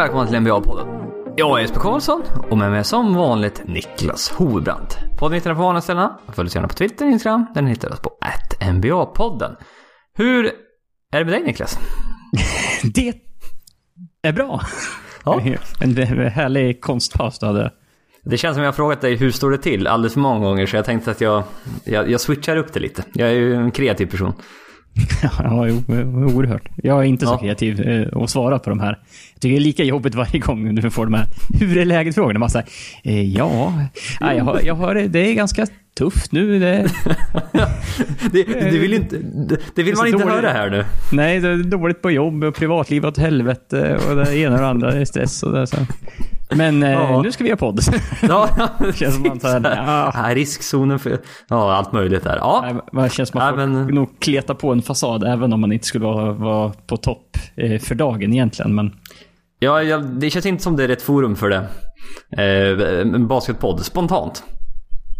Välkomna till NBA-podden. Jag är Jesper Karlsson och med mig som vanligt Niklas Hovebrant. Podden hittar ni på vanliga ställena. Följ oss gärna på Twitter och Instagram. Den hittar oss på NBA-podden. Hur är det med dig Niklas? Det är bra. Ja. En härlig konstpaus du hade. Det känns som jag har frågat dig hur står det till alldeles för många gånger så jag tänkte att jag, jag, jag switchar upp det lite. Jag är ju en kreativ person. Ja, jo, oerhört. Jag är inte så Ja. kreativ eh, att svara på de här. Jag tycker det är lika jobbigt varje gång du får de här hur är läget-frågorna. Man säger eh, ja, nej, jag, har, jag har det, är ganska tufft nu. Det, Det, det vill, inte, det, det vill man inte dåligt. höra här nu. nej, det är dåligt på jobb och privatliv åt helvete och det ena och det andra det är stress och det. Så. Men eh, Ja. nu ska vi göra podd. Ja, Det känns som man ja, Ja, riskzonen för... Ja, allt möjligt där. Ja, Man känns som folk men- nog kleta på en fasad även om man inte skulle vara, vara på topp eh, för dagen egentligen. Men ja, ja, det känns inte som det är rätt forum för det. Eh, basketpodd, spontant.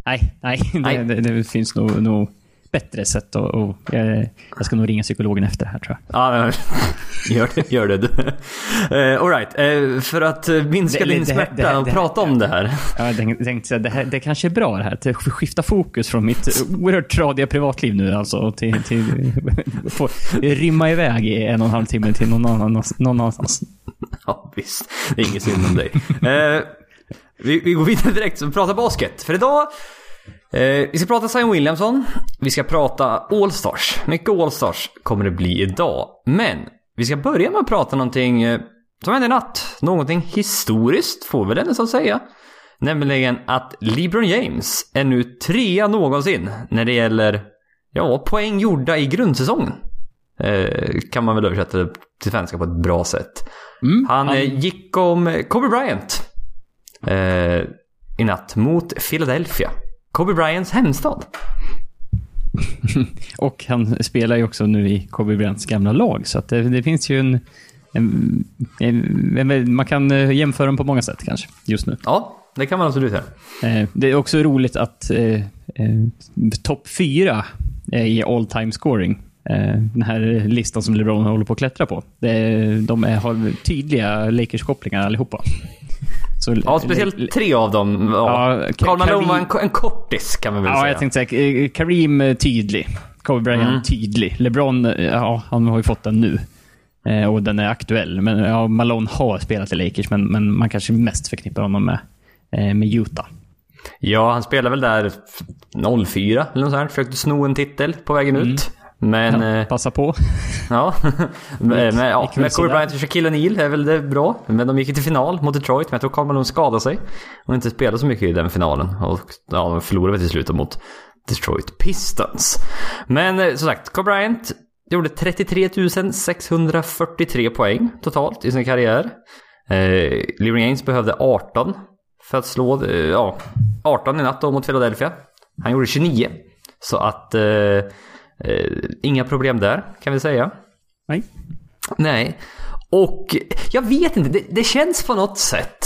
nej, nej, Nej. Det, det, det finns nog, nog bättre sätt och, och jag, jag ska nog ringa psykologen efter det här tror jag. Ja, gör det. Gör det. du. Eh, all right. Eh, för att minska Det- din det smärta det här- och här- prata om det här. Ja, Jag tänkte, tänkte säga, det, här, det kanske är bra det här, att skifta fokus från mitt oerhört tradiga privatliv nu alltså till, till få rymma iväg i en och en halv timme till någon, annan, någon annanstans. Ja, visst. Det är inget synd om dig. Eh, vi, vi går vidare direkt och pratar basket. För idag, eh, vi ska prata Zion Williamson. Vi ska prata All-Stars. Mycket All-Stars kommer det bli idag. Men vi ska börja med att prata någonting eh, som hände i natt. Någonting historiskt, får vi ändå så säga. Nämligen att LeBron James är nu trea någonsin när det gäller ja, poäng gjorda i grundsäsongen. Eh, kan man väl översätta det till svenska på ett bra sätt. Mm, Han eh, gick om Kobe Bryant eh, i natt mot Philadelphia. Kobe Bryants hemstad. Och han spelar ju också nu i Kobe Bryants gamla lag, så det, det finns ju en, en, en, en... Man kan eh, jämföra dem på många sätt kanske, just nu. Ja, det kan man absolut göra. Eh, Det är också roligt att eh, eh, topp fyra i all time scoring. Eh, den här listan som LeBron håller på att klättra på. Det, de är, har tydliga Lakers-kopplingar allihopa. Så, Ja, speciellt tre av dem. Ja. Ja, Karl Malone Karim- var en, en kortis kan man väl Ja, säga. jag tänkte säga, eh, Kareem eh, tydlig. Kobe Bryant Mm. tydlig. LeBron, eh, ja, han har ju fått den nu. Eh, och den är aktuell. Men ja, Malone har spelat i Lakers, men, men man kanske mest förknippar honom med, eh, med Utah. Ja, han spelade väl där 04 eller något sånt. Försökte sno en titel på vägen ut. Men, Ja, eh, passa på. ja. men, men, ja. men Kobe. Bryant och Shaquille O'Neal är väl det bra. Men de gick ju till final mot Detroit. Men jag tror Karl Malone skadade sig. Och inte spelade så mycket i den finalen. Och ja, de förlorade till slut mot Detroit Pistons. Men eh, som sagt, Kobe Bryant gjorde 33 643 poäng totalt i sin karriär. Eh, LeBron James behövde 18 för att slå, eh, ja, 18 i natt då mot Philadelphia. Han gjorde 29. Så att, eh, inga problem där kan vi säga. Nej. Nej. Och jag vet inte, det, det känns på något sätt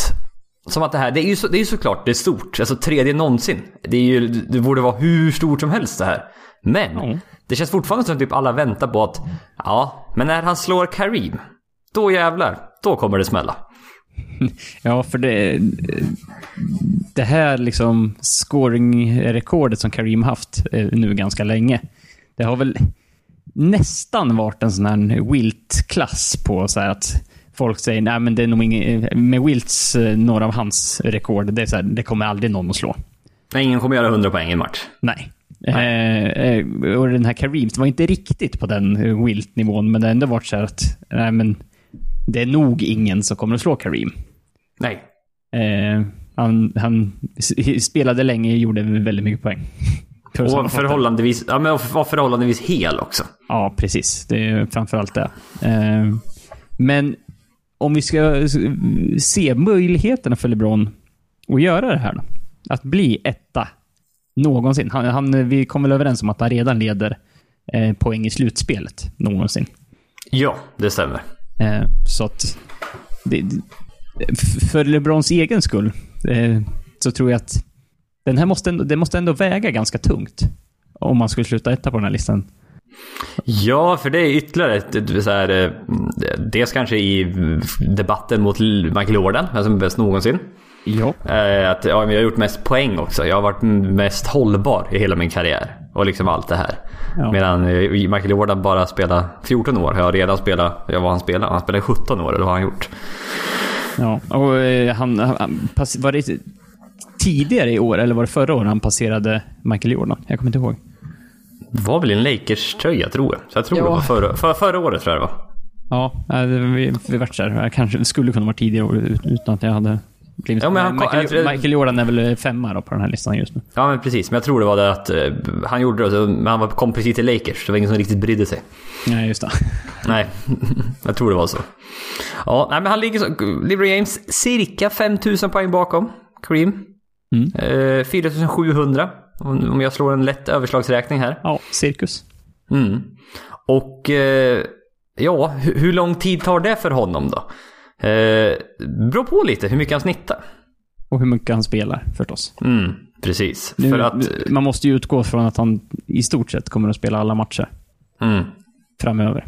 som att det här, det är ju, så, det är såklart det är stort. Alltså tredje någonsin. Det, är ju, det borde vara hur stort som helst det här. Men Ja. det känns fortfarande som att typ alla väntar på att, ja, men när han slår Kareem, då jävlar, då kommer det smälla. Ja, för det... Det här liksom scoring-rekordet som Kareem haft eh, nu ganska länge. Det har väl nästan varit en sån här Wilt-klass på så att folk säger nej men det är nog inget, med Wilts, eh, några av hans rekord, det är så här, det kommer aldrig någon att slå. Nej, ingen kommer göra 100 poäng i en match. Nej. Eh, eh, och den här Kareem, det var inte riktigt på den eh, Wilt-nivån, men det har ändå varit så här att nej, men det är nog ingen som kommer att slå Kareem. Nej. Eh, han, han spelade länge, gjorde väldigt mycket poäng. Och förhållandevis, ja men var förhållandevis hel också. Ja, precis. Det är framförallt det. Eh, men om vi ska se möjligheterna för LeBron att göra det här då. Att bli etta någonsin. Han, han, vi kom väl överens om att han redan leder eh, poäng i slutspelet någonsin. Ja, det stämmer. Eh, så att... Det, för LeBrons egen skull eh, så tror jag att den här måste ändå, det måste ändå väga ganska tungt. Om man skulle sluta etta på den här listan. Ja, för det är ytterligare ett, så här, eh, dels kanske i debatten mot Michael Jordan, vem som är bäst någonsin. Ja. Eh, Att ja, jag har gjort mest poäng också. Jag har varit mest hållbar i hela min karriär. Och liksom allt det här. Ja. Medan eh, Michael Jordan bara spelat 14 år. Jag har redan spelat, ja vad han spelar? Han spelade 17 år, eller vad har han gjort? ja. Och han, han pass, var det tidigare i år, eller var det förra året han passerade Michael Jordan? Jag kommer inte ihåg. var väl i en Lakers-tröja tror jag. Så jag tror Ja. det var förra, för, förra året tror jag det var. Ja, vi, vi vart där. Jag kanske det skulle kunna vara tidigare utan att jag hade blivit... Ja, men han- Michael, jag Michael Jordan är väl femma då på den här listan just nu. Ja men precis, men jag tror det var det att eh, han gjorde det, men han var- kom precis till Lakers. Det var ingen som riktigt brydde sig. Nej, just det. Nej, jag tror det var så. Ja, nej, men han ligger så. LeBron James cirka 5000 poäng bakom Kareem. Mm. Eh, 4700 om om jag slår en lätt överslagsräkning här. Ja, cirkus. Mm. Och eh, ja, hur, hur lång tid tar det för honom då? Eh, beror på lite hur mycket han snittar. Och hur mycket han spelar förstås. Mm, precis. Nu, för att... Man måste ju utgå från att han i stort sett kommer att spela alla matcher Mm. framöver.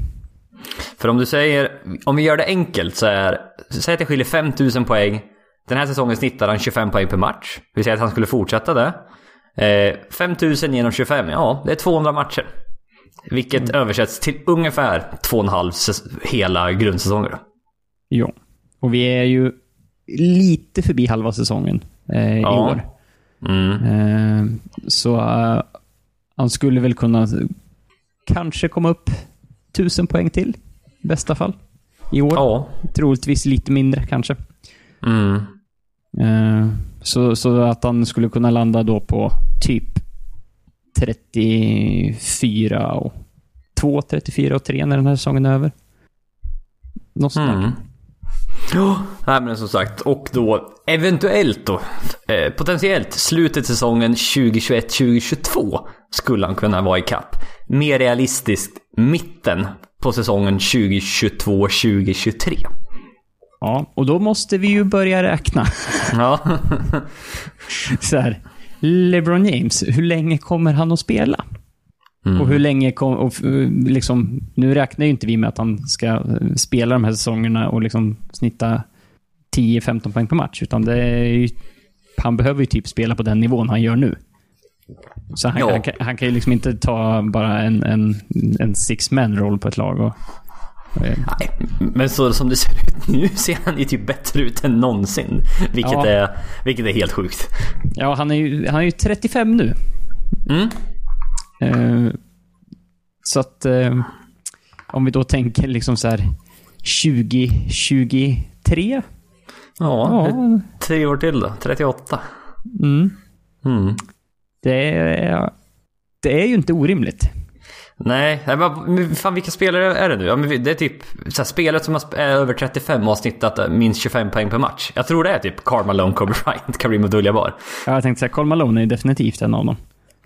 För om du säger, om vi gör det enkelt så är, säg att det skiljer 5000 poäng. Den här säsongen snittar han 25 poäng per match. Vi säger att han skulle fortsätta det. Eh, 5000 genom 25, ja det är 200 matcher. Vilket översätts till ungefär 2,5 säs- hela grundsäsonger. Ja. Och vi är ju lite förbi halva säsongen eh, i Ja. år. Mm. Eh, så eh, han skulle väl kunna kanske komma upp tusen poäng till. I bästa fall. I år. Ja. Troligtvis lite mindre kanske. Mm. Eh, så, så att han skulle kunna landa då på typ 34 och 2, 34 och 3 när den här säsongen är över. Något sånt. Mm. Ja, nej men som sagt. Och då eventuellt då, eh, potentiellt slutet säsongen 2021-2022 skulle han kunna vara i kapp. Mer realistiskt mitten på säsongen 2022-2023. Ja, och då måste vi ju börja räkna. Ja. Så här, LeBron James, hur länge kommer han att spela? Mm. Och hur länge kom, och, eh, liksom, Nu räknar ju inte vi med att han ska eh, spela de här säsongerna och liksom snitta 10-15 poäng per match. Utan det är han behöver ju typ spela på den nivån han gör nu. Så han, Ja. han, kan, han kan ju liksom inte ta bara en, en, en six-man roll på ett lag. Och, Nej, men så som det ser ut nu ser han ju typ bättre ut än någonsin. Vilket, Ja. är, vilket är helt sjukt. ja, han är ju, han är ju 35 nu. Mm. Eh, så att eh, om vi då tänker liksom så här 2023. Ja, Ja, tre år till då. 38. mm, Mm. det, är, det är ju inte orimligt. Nej, men fan vilka spelare är det nu? Ja, men det är typ så här, spelare som är över 35 och har snittat eh, minst 25 poäng per match. Jag tror det är typ Karl Malone, Kobe Bryant, Kareem Abdul-Jabbar. Ja, Jag tänkte säga, Karl Malone är ju definitivt en av dem.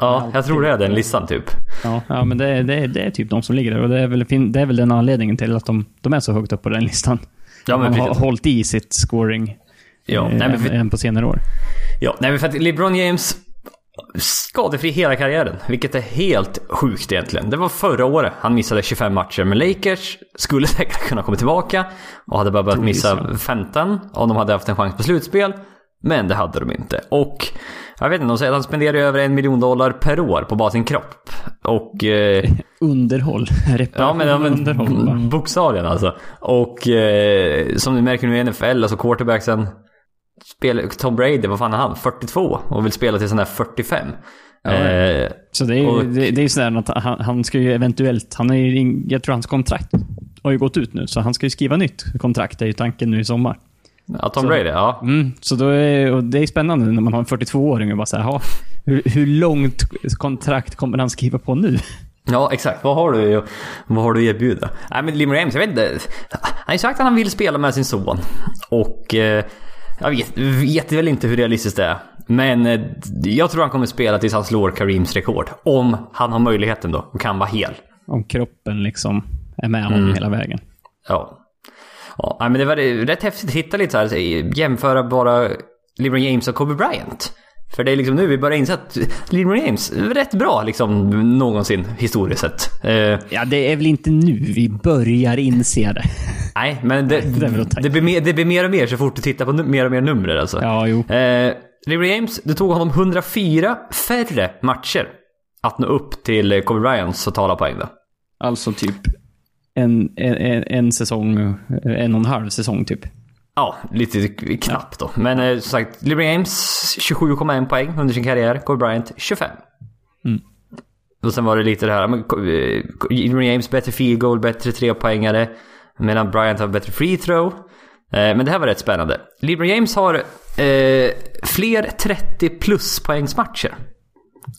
Ja, jag tror det är den listan typ. Ja, ja men det, är- det, är- det är typ de som ligger där och det är väl, det är väl den anledningen till att de, de är så högt upp på den listan. Ja, men de har hållit i sitt scoring Ja, eh, nej, men för, än på senare år. ja, nej, men för att LeBron James skadefri hela karriären, vilket är helt sjukt egentligen. Det var förra året han missade 25 matcher med Lakers, skulle säkert kunna komma tillbaka och hade bara börjat missa Troligtvis, 15 om de hade haft en chans på slutspel. Men det hade de inte. Och jag vet inte, de säger att han spenderar över en miljon dollar per år på bara sin kropp. Och... Eh, Underhåll. Ja men, ja, underhåll. men bokstavligen alltså. Och eh, som du märker nu i NFL, alltså quarterbacksen. Spel, Tom Brady, vad fan är han? 42 och vill spela till sån där 45. Ja, eh, Så det är ju Och- det, det är ju sådär att han, han ska ju eventuellt, han är ju, jag tror hans kontrakt har ju gått ut nu, så han ska ju skriva nytt kontrakt, det är ju tanken nu i sommar. ja, Tom Så- Brady, ja. Mm, så då är, och det är spännande när man har en 42-åring och bara ja, hur, hur långt kontrakt kommer han skriva på nu? Ja, exakt. Vad har du, vad har du att erbjuda? Nej men Lim James, jag vet inte. Han har ju sagt att han vill spela med sin son. Och eh, jag vet, vet väl inte hur realistiskt det är. Men eh, jag tror han kommer spela tills han slår Kareems rekord. Om han har möjligheten då och kan vara hel. Om kroppen liksom är med honom Mm. hela vägen. Ja. ja men det var rätt häftigt att hitta lite så här, jämföra bara LeBron James och Kobe Bryant. För det är liksom nu vi börjar inse att LeBron James är rätt bra liksom någonsin historiskt sett. Eh, Ja, det är väl inte nu vi börjar inse det. nej, men det, det ta i. det, blir mer, det blir mer och mer så fort du tittar på mer och mer nummer alltså. Ja, jo. Eh, LeBron James, det tog honom 104 färre matcher att nå upp till Kobe Bryants totala poäng då. Alltså typ en, en, en, en säsong, en och en halv säsong typ. Ja, lite knappt då. Men eh, som sagt, LeBron James 27,1 poäng under sin karriär. Kobe Bryant 25. Mm. Och sen var det lite det här, men, eh, LeBron James bättre field goal, bättre trepoängare. Medan Bryant har bättre free throw. Eh, men det här var rätt spännande. LeBron James har eh, fler 30 plus poängsmatcher.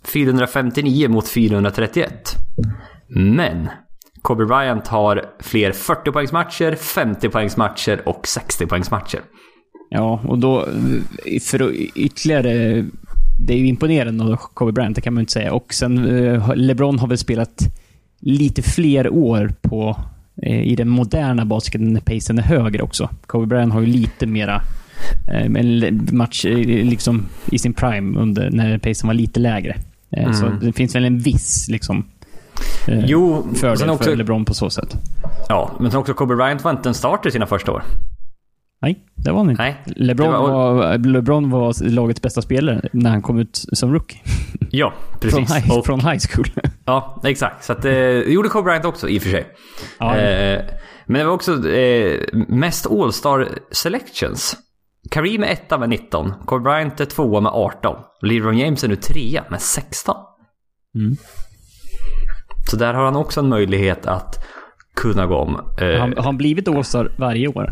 459 mot 431. Men Kobe Bryant har fler 40 poängsmatcher, 50 poängsmatcher och 60 poängsmatcher. Ja, och då för att ytterligare... Det är ju imponerande av Kobe Bryant, det kan man ju inte säga. Och sen eh, LeBron har väl spelat lite fler år på eh, i den moderna basketen när pacen är högre också. Kobe Bryant har ju lite mera eh, en match liksom i sin prime under, när pacen var lite lägre. Eh, Så det finns väl en viss liksom eh, Jo, fördel sen också, för LeBron på så sätt. ja, men sen också Kobe Bryant var inte en starter sina första år. Nej, det var han inte. Nej. LeBron var- var, LeBron var lagets bästa spelare när han kom ut som rookie. Ja, Från precis. high, Och, från high school. ja, exakt. Så att, eh, det gjorde Kobe Bryant också i och för sig. Ja, Eh, men det var också eh, mest All-Star selections. Kareem är etta med 19. Kobe Bryant är tvåa med 18. LeBron James är nu trea med 16. Mm. Så där har han också en möjlighet att kunna gå om. Eh, Han, har han blivit All-Star varje år?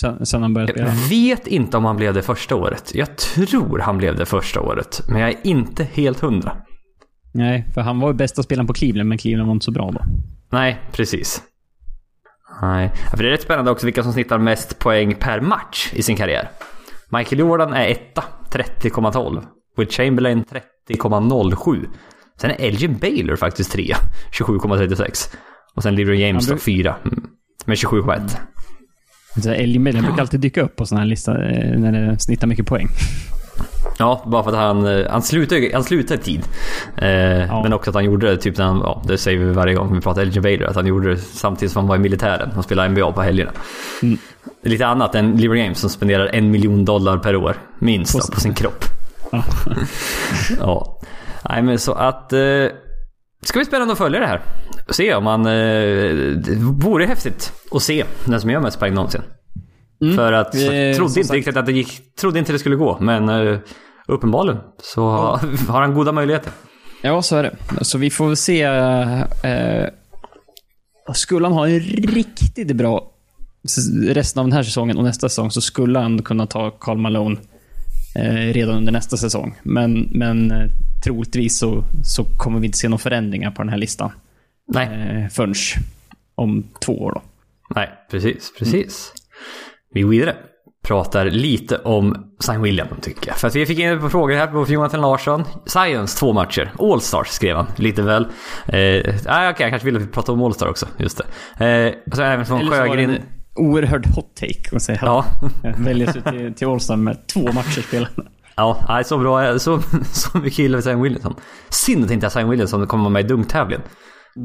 Sen, sen han började spela? jag vet inte om han blev det första året. Jag tror han blev det första året. Men jag är inte helt hundra. Nej, för han var ju bästa spelaren på Cleveland, men Cleveland var inte så bra då. Nej, precis. Nej, för det är rätt spännande också vilka som snittar mest poäng per match i sin karriär. Michael Jordan är etta, 30,12. Will Chamberlain 30,07. Sen är Elgin Baylor faktiskt trea, 27,36. Och sen LeBron James då fyra, mm, med 27,1. Så Elgin Baylor brukar alltid dyka upp på sådana här listor eh, när det snittar mycket poäng. Ja, bara för att han, eh, han slutar han slutar i tid. Eh, Men också att han gjorde det typ när han, ja, det säger vi varje gång vi pratar Elgin Baylor, att han gjorde det samtidigt som han var i militären och spelade NBA på helgerna. Mm. Lite annat än LeBron James som spenderar en miljon dollar per år, minst, På då, på sin kropp. Ja. Nej men så att... Eh, ska bli spännande att följa det här. Se om man... Eh, det vore häftigt att se den som gör mest poäng någonsin. För att Mm. Vi- jag trodde inte riktigt att det gick... Trodde inte det skulle gå, men eh, uppenbarligen så har, har han goda möjligheter. Ja, så är det. Så vi får väl se. Eh, skulle han ha en riktigt bra resten av den här säsongen och nästa säsong så skulle han kunna ta Karl Malone eh, redan under nästa säsong. Men, men eh, troligtvis så, så kommer vi inte se några förändringar på den här listan Nej, eh, förrän om två år. Då. nej, precis, precis. Vi går vidare. Pratar lite om Zion William tycker jag. För att vi fick in på frågor här på Jonathan Larsson. Science två matcher. Allstars skrev han. Lite väl. Eh, nej, okej, jag kanske ville prata om Allstar också. Just det. Eh, så även från Eller så var det Sjögren. Oerhörd hot take att säga Ja. att väljas ut till, till Allstar med två matcher spelade. Ja, nej, så bra. Så, så mycket gillar vi Zion Williamson. Synd att inte Zion Williamson kommer vara med i dunktävlingen.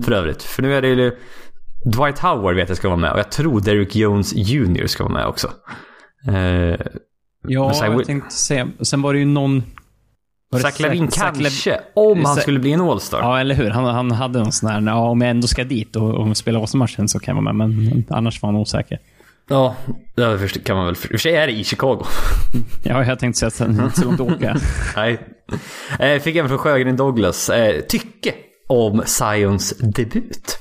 För övrigt. För nu är det ju... Dwight Howard vet jag ska vara med och jag tror Derrick Jones Jr ska vara med också. Eh, Ja, jag tänkte säga. Sen var det ju någon... Zach Lavin Zach- Zach kanske, om han skulle bli en All-Star. Ja, eller hur? Han, han hade någon sån här, ja, om jag ändå ska dit och, och spela Åsa-matchen så kan jag vara med, men annars var han osäker. Ja, det kan man väl. I och för sig är det i Chicago. Ja, jag tänkte säga att han inte så långt åka. Nej. Eh, Fick även från Sjögren Douglas eh, tycke om Zions debut.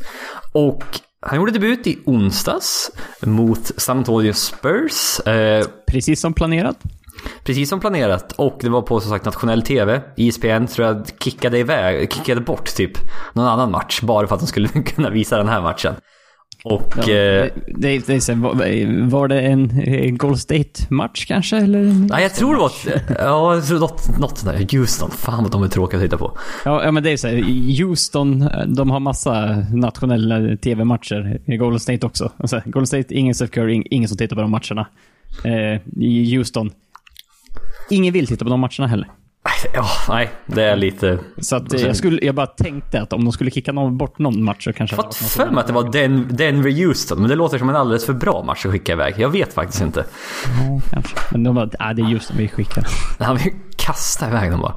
Och han gjorde debut i onsdags mot San Antonio Spurs. Eh, Precis som planerat. Precis som planerat. Och det var på som sagt nationell TV. ESPN tror jag kickade iväg, kickade bort typ någon annan match. Bara för att de skulle kunna visa den här matchen. Och... Ja, eh, det, det, var, det en eh, Gold State-match kanske? Eller? Nej, jag tror det var... Ja, jag tror något, något sånt där. Houston. Fan vad de är tråkiga att titta på. Ja, ja, men det är så här, Houston, de har massa nationella TV-matcher. I Golden State också. Alltså, Golden State, ingen Steph Curry, ing- ingen som tittar på de matcherna. Eh, Houston, ingen vill titta på de matcherna heller. Ja, nej, det är lite... Så att, eh, jag, skulle, jag bara tänkte att om de skulle kicka någon, bort någon match så kanske... Jag har för mig att det var Den, Denver Houston, men det låter som en alldeles för bra match att skicka iväg. Jag vet faktiskt inte. Ja, kanske. Men de bara, nej det är just vi skickar. Han vill kasta iväg dem bara.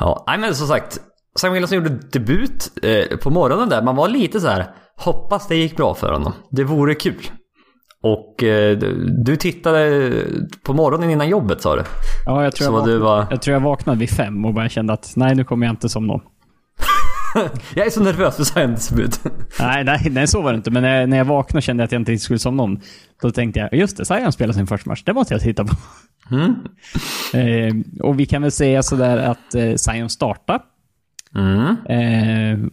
Ja, nej men som sagt. Sam Williamson gjorde debut eh, på morgonen där. Man var lite så här. Hoppas det gick bra för honom. Det vore kul. Och eh, du tittade på morgonen innan jobbet sa du? Ja, jag tror, jag, vaknade, var... jag tror jag vaknade vid fem och bara kände att nej, nu kommer jag inte som någon. Jag är så nervös för Science debut. Nej, nej, nej, så var det inte. Men när jag, när jag vaknade kände jag att jag inte skulle som någon. Då tänkte jag, just det, Zion spelar sin första match. Det måste jag titta på. Mm. Eh, och vi kan väl säga sådär att eh, Zion startade. Mm. Eh,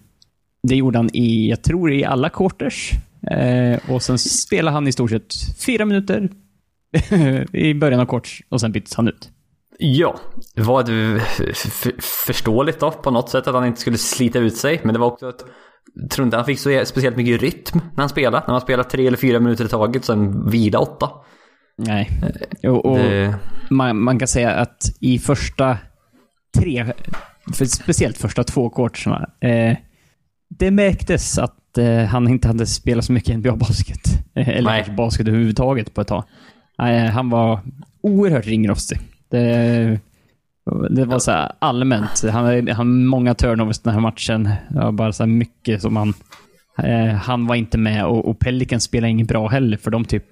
det gjorde han i, jag tror i alla quarters. Eh, och sen spelade han i stort sett fyra minuter i början av quarters och sen byttes han ut. Ja, det var förståeligt då på något sätt att han inte skulle slita ut sig. Men det var också ett... Jag tror inte han fick så speciellt mycket rytm när han spelade. När man spelar tre eller fyra minuter i taget, sen vila åtta. Nej. Och, och Det, man, man kan säga att i första tre, för speciellt första två quarterserna, eh, det märktes att eh, han inte hade spelat så mycket NBA-basket. Eh, eller Nej. basket överhuvudtaget på ett tag. Nej, han var oerhört ringrostig. Det, det var så här allmänt. Han hade många turnovers den här matchen. Bara så här mycket som han... Eh, han var inte med och, och Pelikan spelade inget bra heller, för de typ...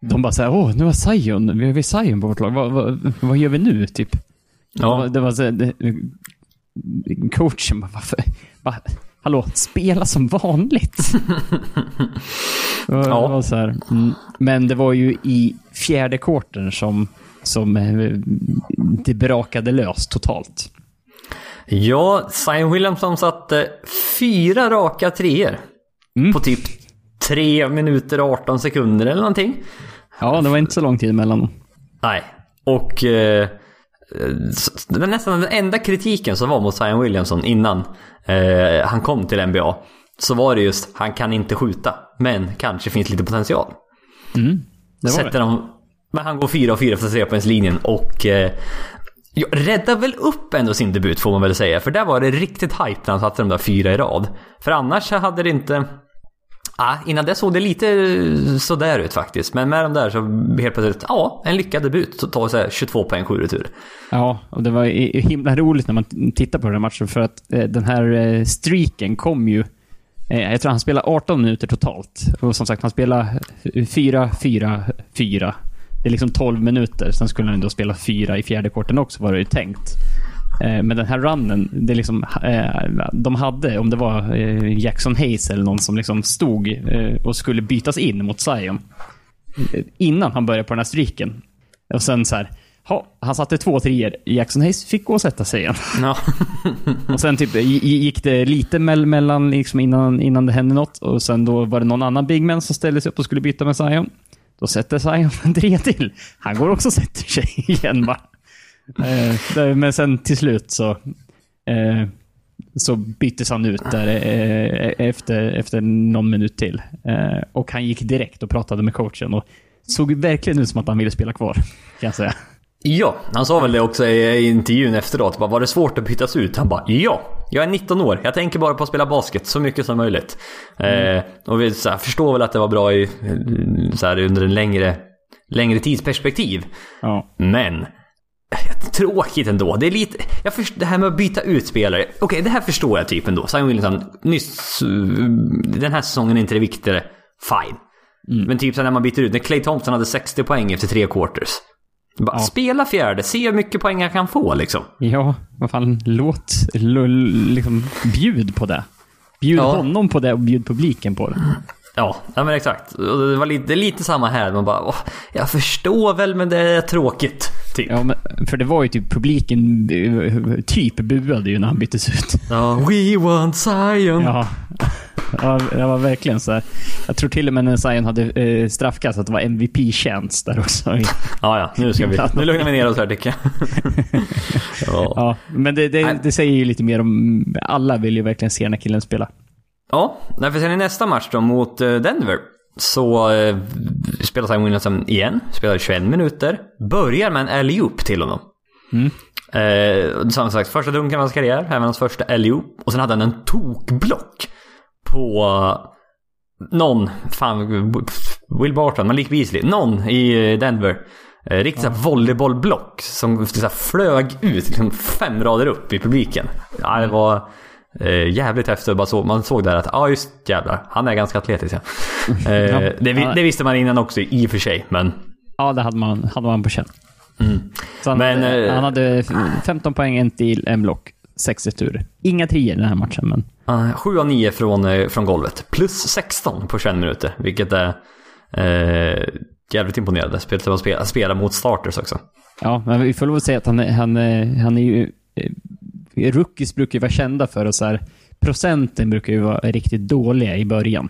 De bara såhär, åh, nu har Zion, vi har Zion på vårt lag. Vad, vad, vad gör vi nu, typ? Det var, ja, det var så, här, det, coachen bara, varför? Bara, Hallå, spela som vanligt. Ja. var så här, mm. Men det var ju i fjärde quartern som, som eh, det brakade lös totalt. ja, Zion Williamson satte fyra raka treor Mm. På typ tre minuter och 18 sekunder eller någonting. Ja, det var inte så lång tid emellan. Nej. Och eh, det var nästan den enda kritiken som var mot Zion Williamson innan eh, han kom till NBA. Så var det just, han kan inte skjuta. Men kanske finns lite potential. Mm. Sätter det. de, men han går 4 av 4 för trepoängslinjen och eh, ja, räddar väl upp ändå sin debut får man väl säga. För där var det riktigt hype när han satte de där fyra i rad. För annars hade det inte... Ah, innan det såg det lite sådär ut faktiskt. Men med de där så helt plötsligt, ja, en lyckad debut. Så tar så 22 poäng, 7 retur. Ja, och det var himla roligt när man tittar på den här matchen för att eh, den här eh, streaken kom ju... Eh, jag tror han spelade 18 minuter totalt. Och som sagt, han spelade 4, 4, 4. Det är liksom 12 minuter. Sen skulle han då spela 4 i fjärde korten också, var det ju tänkt. Eh, men den här runnen, det liksom, eh, de hade, om det var eh, Jackson Hayes eller någon som liksom stod och skulle bytas in mot Zion. Innan han började på den här streaken. Och sen så här, ha, han satte två treor. Jackson Hayes fick gå och sätta sig igen. Ja. Och sen typ gi- gick det lite mell- mellan liksom innan, innan det hände något. Och sen då var det någon annan big man som ställde sig upp och skulle byta med Zion. Då sätter Zion en trea till. Han går också och sätter sig igen bara. Eh, det- men sen till slut så, eh, så byttes han ut där eh, efter, efter någon minut till. Eh, och han gick direkt och pratade med coachen och såg verkligen ut som att han ville spela kvar. Kan jag säga. Ja, han sa väl det också i intervjun efteråt. Bara, var det svårt att bytas ut? Han bara ja, jag är 19 år. Jag tänker bara på att spela basket så mycket som möjligt. Eh, och vi så här, förstår väl att det var bra i, eh, så här, under en längre, längre tidsperspektiv. Ja. Men Tråkigt ändå. Det är lite... Jag först, det här med att byta ut spelare. Okej, det här förstår jag typ ändå. Simon Williamson, nyss... Den här säsongen är inte det viktigare. Fine. Men typ så när man byter ut. När Clay Thompson hade 60 poäng efter tre quarters. Bara, Spela fjärde, se hur mycket poäng jag kan få liksom. Ja, vad fan, låt, liksom, bjud på det. Bjud Ja. honom på det och bjud publiken på det. Ja, ja men exakt. Och det var lite, det är lite samma här. Man bara, åh, jag förstår väl men det är tråkigt. Typ. Ja, men, för det var ju typ publiken eh, typ buade ju när han byttes ut. Ja, we want Zion. Ja. Ja, det var verkligen så här. Jag tror till och med när Zion hade eh, straffkast att det var MVP-tjänst där också. Ja, ja, nu ska vi... Nu lugnar vi ner oss här tycker jag. ja. Ja, men det, det, det säger ju lite mer om... Alla vill ju verkligen se den här killen spela. Ja, för sen i nästa match då mot eh, Denver så eh, spelar Simon Williamson igen. Spelar 21 minuter. Börjar med en alley-oop till honom. Eh, som sagt, första dunken av hans karriär, även hans första LO. Och sen hade han en tokblock på någon, fan, Will Barton, Malik Beasley, någon i Denver. Eh, riktigt ja. volleybollblock som så här, flög ut liksom fem rader upp i publiken. Ja, det var eh, jävligt häftigt. Bara så, man såg där att, ja ah, just jävlar, han är ganska atletisk. Ja. Eh, det, det, visste man innan också i och för sig, men... Ja, det hade man, hade man på känn. Mm. Han, men, hade, eh, han hade 15 poäng, en till, en block, sex returer. Inga trier den här matchen, men... Uh, 7 av 9 från, eh, från golvet. Plus 16 på 21 minuter, vilket är eh, jävligt imponerande. Spelet att spela, spela mot starters också. Ja, men vi får lov att säga att han, han, han är ju... Eh, rookies brukar ju vara kända för att så här, procenten brukar ju vara riktigt dåliga i början.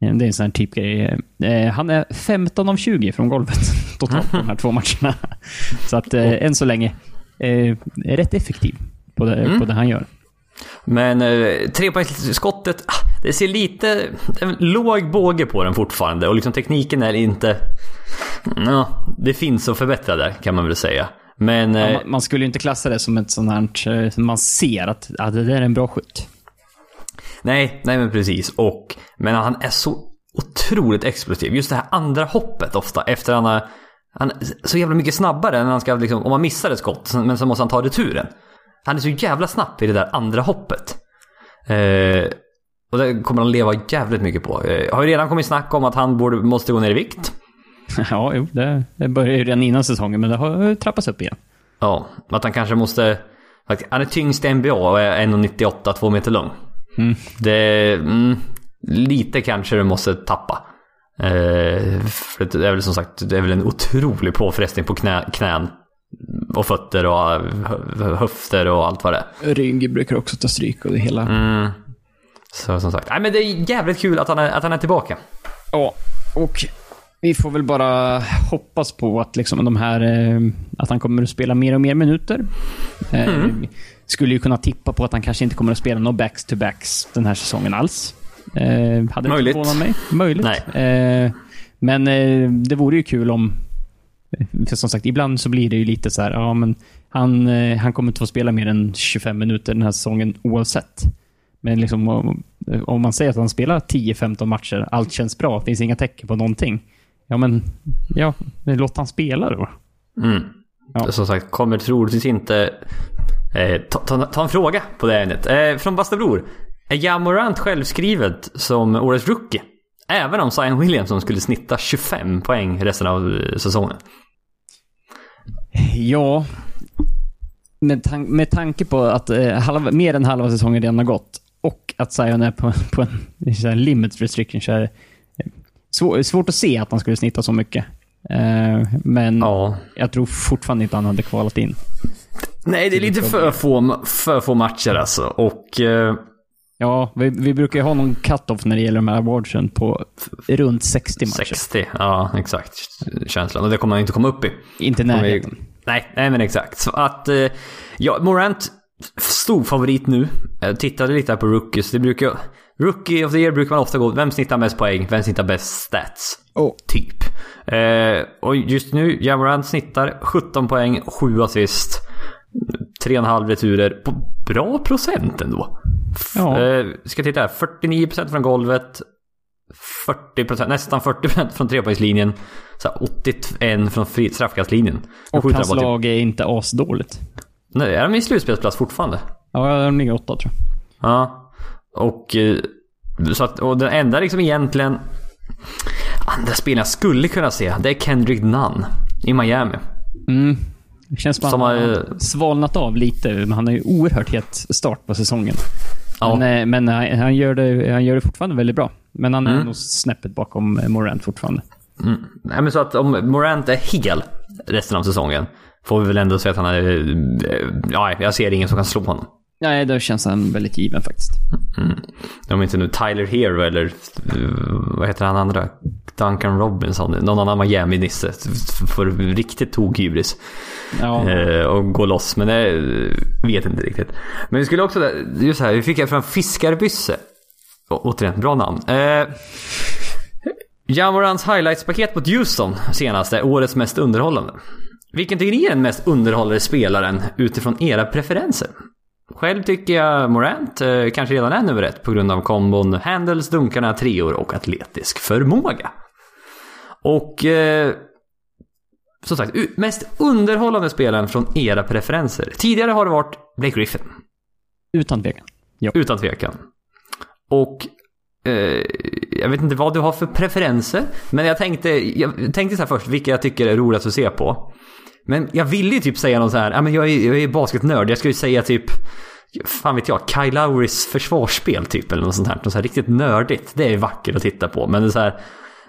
Det är en sån här typgrej. Eh, han är 15 av 20 från golvet totalt på de här två matcherna. Så att eh, än så länge är rätt effektiv på det, mm. på det han gör. Men eh, trepoängsskottet, ah, det ser lite... En låg båge på den fortfarande och liksom tekniken är inte... Ja, det finns att förbättra där kan man väl säga. Men... Ja, man, man, skulle ju inte klassa det som ett sånt här... Man ser att, att det där är en bra skytt. Nej, nej men precis. Och, men han är så otroligt explosiv. Just det här andra hoppet ofta efter han har... Han är så jävla mycket snabbare än han ska liksom, om man missar ett skott men så måste han ta returen. Han är så jävla snabb i det där andra hoppet. Eh, och det kommer han leva jävligt mycket på. Eh, har ju redan kommit snack om att han borde, måste gå ner i vikt. Ja, jo, det, det började ju redan innan säsongen men det har trappats upp igen. Ja, att han kanske måste... Han är tyngst i NBA och är 1,98, 2 meter lång. Mm. Det... Mm, lite kanske du måste tappa. Eh, för det är väl som sagt, det är väl en otrolig påfrestning på knä, knän. Och fötter och höfter och allt vad det är. Rygg brukar också ta stryk och det hela. Mm. Så som sagt, nej men det är jävligt kul att han är, att han är tillbaka. Ja, och vi får väl bara hoppas på att liksom de här... Eh, att han kommer att spela mer och mer minuter. Eh, mm. Skulle ju kunna tippa på att han kanske inte kommer att spela några backs-to-backs den här säsongen alls. Eh, hade Möjligt. inte mig. Möjligt. Eh, men det vore ju kul om... För som sagt, ibland så blir det ju lite så här, ja men han, han kommer inte få spela mer än 25 minuter den här säsongen oavsett. Men liksom om, man säger att han spelar 10-15 matcher, allt känns bra, det finns inga tecken på någonting. Ja men, ja, låt han spela då. Mm. Ja. Som sagt, kommer troligtvis inte Eh, ta, ta, ta, en fråga på det ämnet. Eh, från bästa bror. Är Jamorant självskrivet som årets rookie? Även om Zion Williamson skulle snitta 25 poäng resten av eh, säsongen. Ja. Med, tan med tanke på att eh, halva, mer än halva säsongen redan har gått och att Zion är på, på en, en limit restriction så är det svår, svårt att se att han skulle snitta så mycket. Eh, men ja. jag tror fortfarande inte han hade kvalat in. Nej, det är lite för få, för få matcher alltså. Och... Eh... Ja, vi, vi brukar ju ha någon cut-off när det gäller de här awardsen på runt 60 matcher. 60, ja exakt. Känslan. Och det kommer man inte komma upp i. Inte närheten. Nej, nej men exakt. Så att... Eh, ja, Morant, stor favorit nu. Jag tittade lite här på rookies. Det brukar... Rookie of the year brukar man ofta gå, vem snittar mest poäng, vem snittar bäst stats? Oh. Typ. Eh, och just nu, Jamorant snittar 17 poäng, 7 assist. 3,5 returer på bra procent ändå. Ja. Eh, ska titta här, 49% från golvet. 40%, nästan 40% från trepoängslinjen. 81 från straffkastlinjen. Och hans lag är inte asdåligt. Nej, är de i slutspelsplats fortfarande? Ja, de ligger åtta tror jag. Ja. Och, eh, så att, och den enda liksom egentligen andra spelaren jag skulle kunna se, det är Kendrick Nunn i Miami. Mm. Det känns som att han har svalnat av lite, men han har ju oerhört het start på säsongen. Ja. Men, eh, men eh, han, gör det, han gör det fortfarande väldigt bra. Men han är mm. nog snäppet bakom Morant fortfarande. Mm. Nej, men så att om Morant är hel resten av säsongen får vi väl ändå säga att han är... Ja, jag ser ingen som kan slå honom. Nej, då känns han väldigt given faktiskt. Mm. Om inte nu Tyler Hero eller vad heter han andra? Duncan Robinson. Någon annan Miami-nisse. Får riktigt tokhybris. Ja. Eh, och gå loss. Men det vet inte riktigt. Men vi skulle också, just här, vi fick fram Fiskarbysse. Å, återigen, bra namn. Eh, Jamorans highlights-paket mot Houston senaste, årets mest underhållande. Vilken tycker ni är den mest underhållande spelaren utifrån era preferenser? Själv tycker jag Morant eh, kanske redan är nummer ett på grund av kombon handles, dunkarna, treor och atletisk förmåga. Och eh, som sagt, mest underhållande spelaren från era preferenser. Tidigare har det varit Blake Griffin. Utan tvekan. Ja. Utan tvekan. Och eh, jag vet inte vad du har för preferenser. Men jag tänkte, jag tänkte så här först, vilka jag tycker är roligast att se på. Men jag ville ju typ säga något så här, ja men jag är, jag är basketnörd, jag ska ju säga typ fan vet jag, Kyle Lowrys försvarsspel typ eller något sånt här. Något så här riktigt nördigt. Det är vackert att titta på. Men det är så här,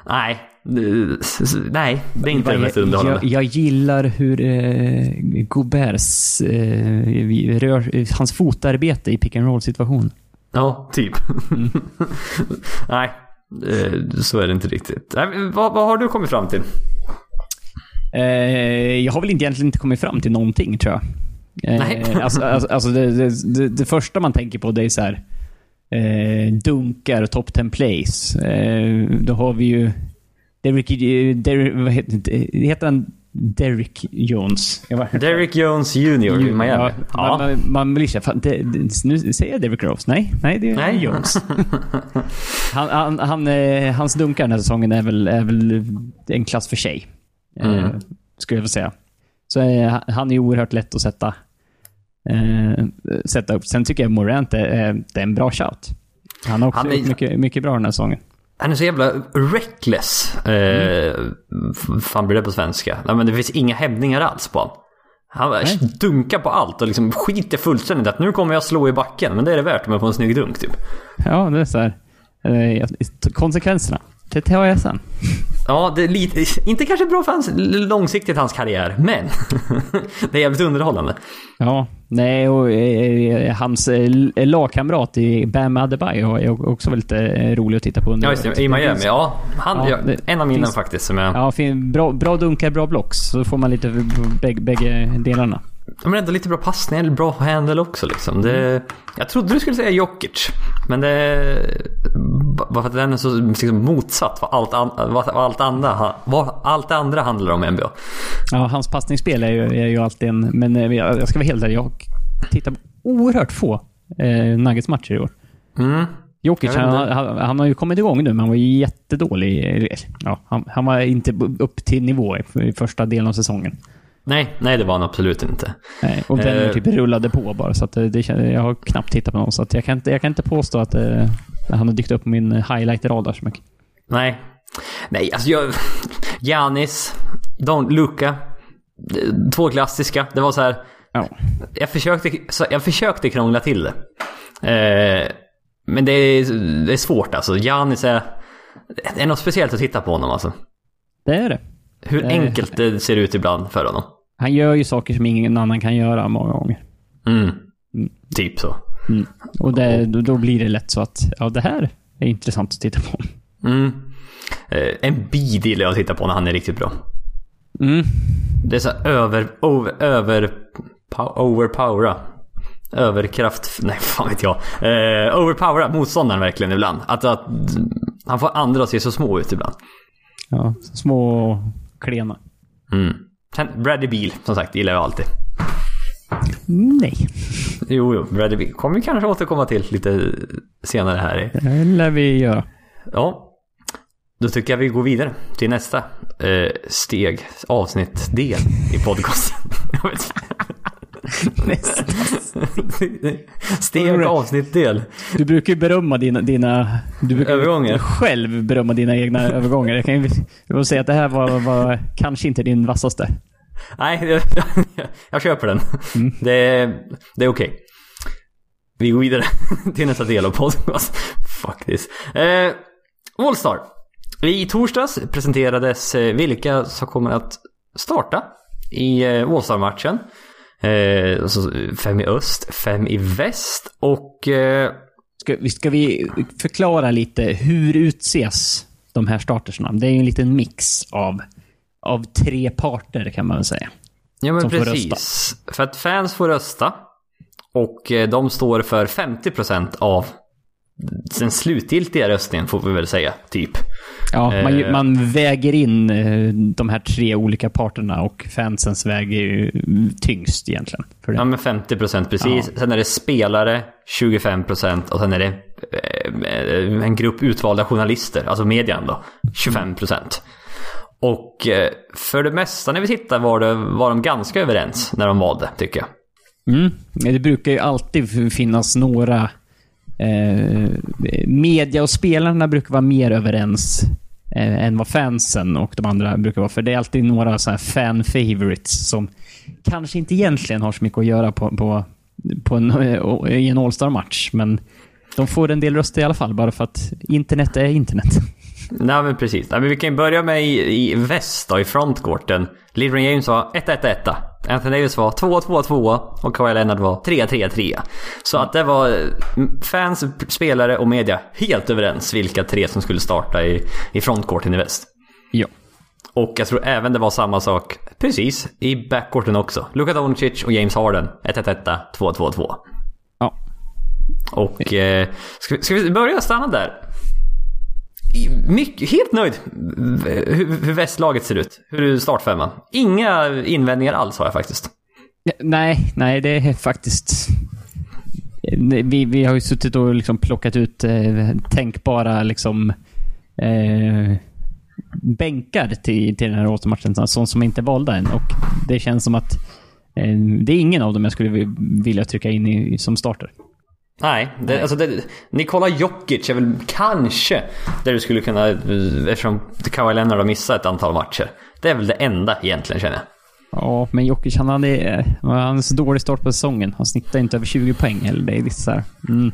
nej, Nej, det är inte det mest underhållande. Jag, jag gillar hur eh, Goberts, eh, rör, hans fotarbete i pick and roll situation. Ja, typ. Mm. Nej, eh, så är det inte riktigt. vad, vad har du kommit fram till? Eh, jag har väl egentligen inte kommit fram till någonting, tror jag. Eh, Nej. alltså, alltså, alltså det, det, det, det, första man tänker på det är så här, eh, dunkar och top 10 plays. Eh, då har vi ju Derrick, Derrick vad heter, heter han? Derrick Jones. Derrick Jones Jr. i Miami. Ja, ja. Man, man, blir så fan, det, nu säger jag Derrick Rose. Nej, nej det är nej. Jones. han, han, han, eh, hans dunkar den här säsongen är väl, är väl en klass för sig. Eh, mm. Eh, skulle jag vilja säga. Så eh, han är oerhört lätt att sätta, eh, sätta upp. Sen tycker jag Morant är, är, är en bra shout. Han har också han är... gjort mycket, mycket bra den här säsongen. Han är så jävla reckless. Eh, mm. fan blir det på svenska? Nej, men det finns inga hämningar alls på honom. Han Nej. dunkar på allt och liksom skiter fullständigt att nu kommer jag slå i backen. Men det är det värt om jag får en snygg dunk typ. Ja, det är så här. Eh, konsekvenserna. Det tar jag sen. Ja, det är lite, inte kanske bra för hans, långsiktigt hans karriär, men det är jävligt underhållande. Ja, nej och eh, hans eh, lagkamrat i Bam Adebayo är också väldigt eh, rolig att titta på. Under ja, just det, i Miami. Ja, han, ja, det, en av finns, faktiskt. Som jag... Ja, fin, bra, bra dunkar, bra blocks. Så får man lite bägge, bägge delarna. Men ändå lite bra passningar, bra handle också liksom. Det, jag trodde du skulle säga Jokic. Men det... Bara för att den är så liksom, motsatt vad allt, an, vad, allt, andra, vad allt andra handlar om i NBA. Ja, hans passningsspel är ju, är ju alltid en... Men eh, jag ska vara helt ärlig, jag tittar på oerhört få eh, Nuggets-matcher i år. Mm. Jokic, han, han, han, har ju kommit igång nu, men han var ju jättedålig. Ja, han, han var inte upp till nivå i första delen av säsongen. Nej, nej det var han absolut inte. Nej, och den uh, typ rullade på bara. Så att det, det, jag har knappt tittat på någon. Så att jag, kan inte, jag kan inte påstå att eh, han har dykt upp på min highlight-radar så mycket. Nej. Nej, alltså jag... Janis, Don, Luca. Två klassiska. Det var så här... Ja. Jag, försökte, jag försökte krångla till det. Eh, men det är, det är svårt alltså. Janis är... Det är något speciellt att titta på honom alltså. Det är det. Hur det enkelt det ser ut ibland för honom. Han gör ju saker som ingen annan kan göra många gånger. Mm. Mm. Typ så. Mm. Och det, då, blir det lätt så att, ja det här är intressant att titta på. Mm. Eh, en bid gillar jag att titta på när han är riktigt bra. Mm. Det är så över, over, över, overpowera. Överkraft, nej fan vet jag. Eh, overpowera motståndaren verkligen ibland. Att, att han får andra att se så små ut ibland. Ja, små klena. Mm. Bradley Beal, som sagt, gillar jag alltid. Nej. Jo, jo. Bradley Beal kommer vi kanske återkomma till lite senare här. Det lär vi göra. Ja. Då tycker jag vi går vidare till nästa eh, steg, avsnitt, del i podcasten. Steg avsnitt del. Du brukar ju berömma dina, dina du brukar övergångar. själv berömma dina egna övergångar. Jag kan ju säga att det här var, var kanske inte din vassaste. Nej, jag, jag, jag köper den. Mm. Det, det är okej. Okay. Vi går vidare till nästa del av podcast. Faktiskt. Eh, Allstar. I torsdags presenterades eh, vilka som kommer att starta i eh, Allstar-matchen. Eh, alltså fem i öst, fem i väst och... Eh... Ska, ska vi förklara lite hur utses de här startersna? Det är ju en liten mix av, av tre parter kan man väl säga. Ja men precis. För att fans får rösta. Och eh, de står för 50% av den slutgiltiga röstningen får vi väl säga, typ. Ja, man, Eh. man väger in eh, de här tre olika parterna och fansens väger ju tyngst egentligen. För det. Ja men 50% precis. Sen är det spelare 25% och sen är det eh, en grupp utvalda journalister, alltså medien då, 25%. Och eh, för det mesta när vi tittar var, det, var de ganska överens när de valde, tycker jag. Mm. Det brukar ju alltid finnas några... Eh, media och spelarna brukar vara mer överens eh, än vad fansen och de andra brukar vara. För det är alltid några så här fan favorites som kanske inte egentligen har så mycket att göra på, på, på en, eh, i en All-Star-match. Men de får en del röster i alla fall, bara för att internet är internet. Nej men precis. Nej, men vi kan ju börja med i, i väst då, i frontcourten. LeBron James var 1-1-1. Anthony Davis var 2-2-2 och Kawhi Leonard var 3-3-3. Så att det var mm, fans, spelare och media helt överens vilka tre som skulle starta i, i frontcourten i väst. Ja. Och jag tror även det var samma sak, precis, i backcourten också. Luka Doncic och James Harden 1-1-1, 2-2-2. Ja. Och eh, ska, vi, ska vi börja stanna där? Mycket, helt nöjd eh, hur, hur västlaget ser ut. Hur startfemman. Inga invändningar alls har jag faktiskt. Nej, nej, det är faktiskt... Eh, vi, vi har ju suttit och liksom plockat ut eh, tänkbara liksom, eh, bänkar till, till den här återmatchen, sånt som inte är valda än. Och det känns som att eh, det är ingen av dem jag skulle vilja trycka in i, som starter. Nej, det, alltså det, Nikola Jokic är väl kanske där du skulle kunna, eftersom Kawhi Leonard har missat ett antal matcher. Det är väl det enda egentligen känner jag. Ja, men Jokic han hade, eh, han hade så dålig start på säsongen. Han snittade inte över 20 poäng. Eller det är lite så här. Mm.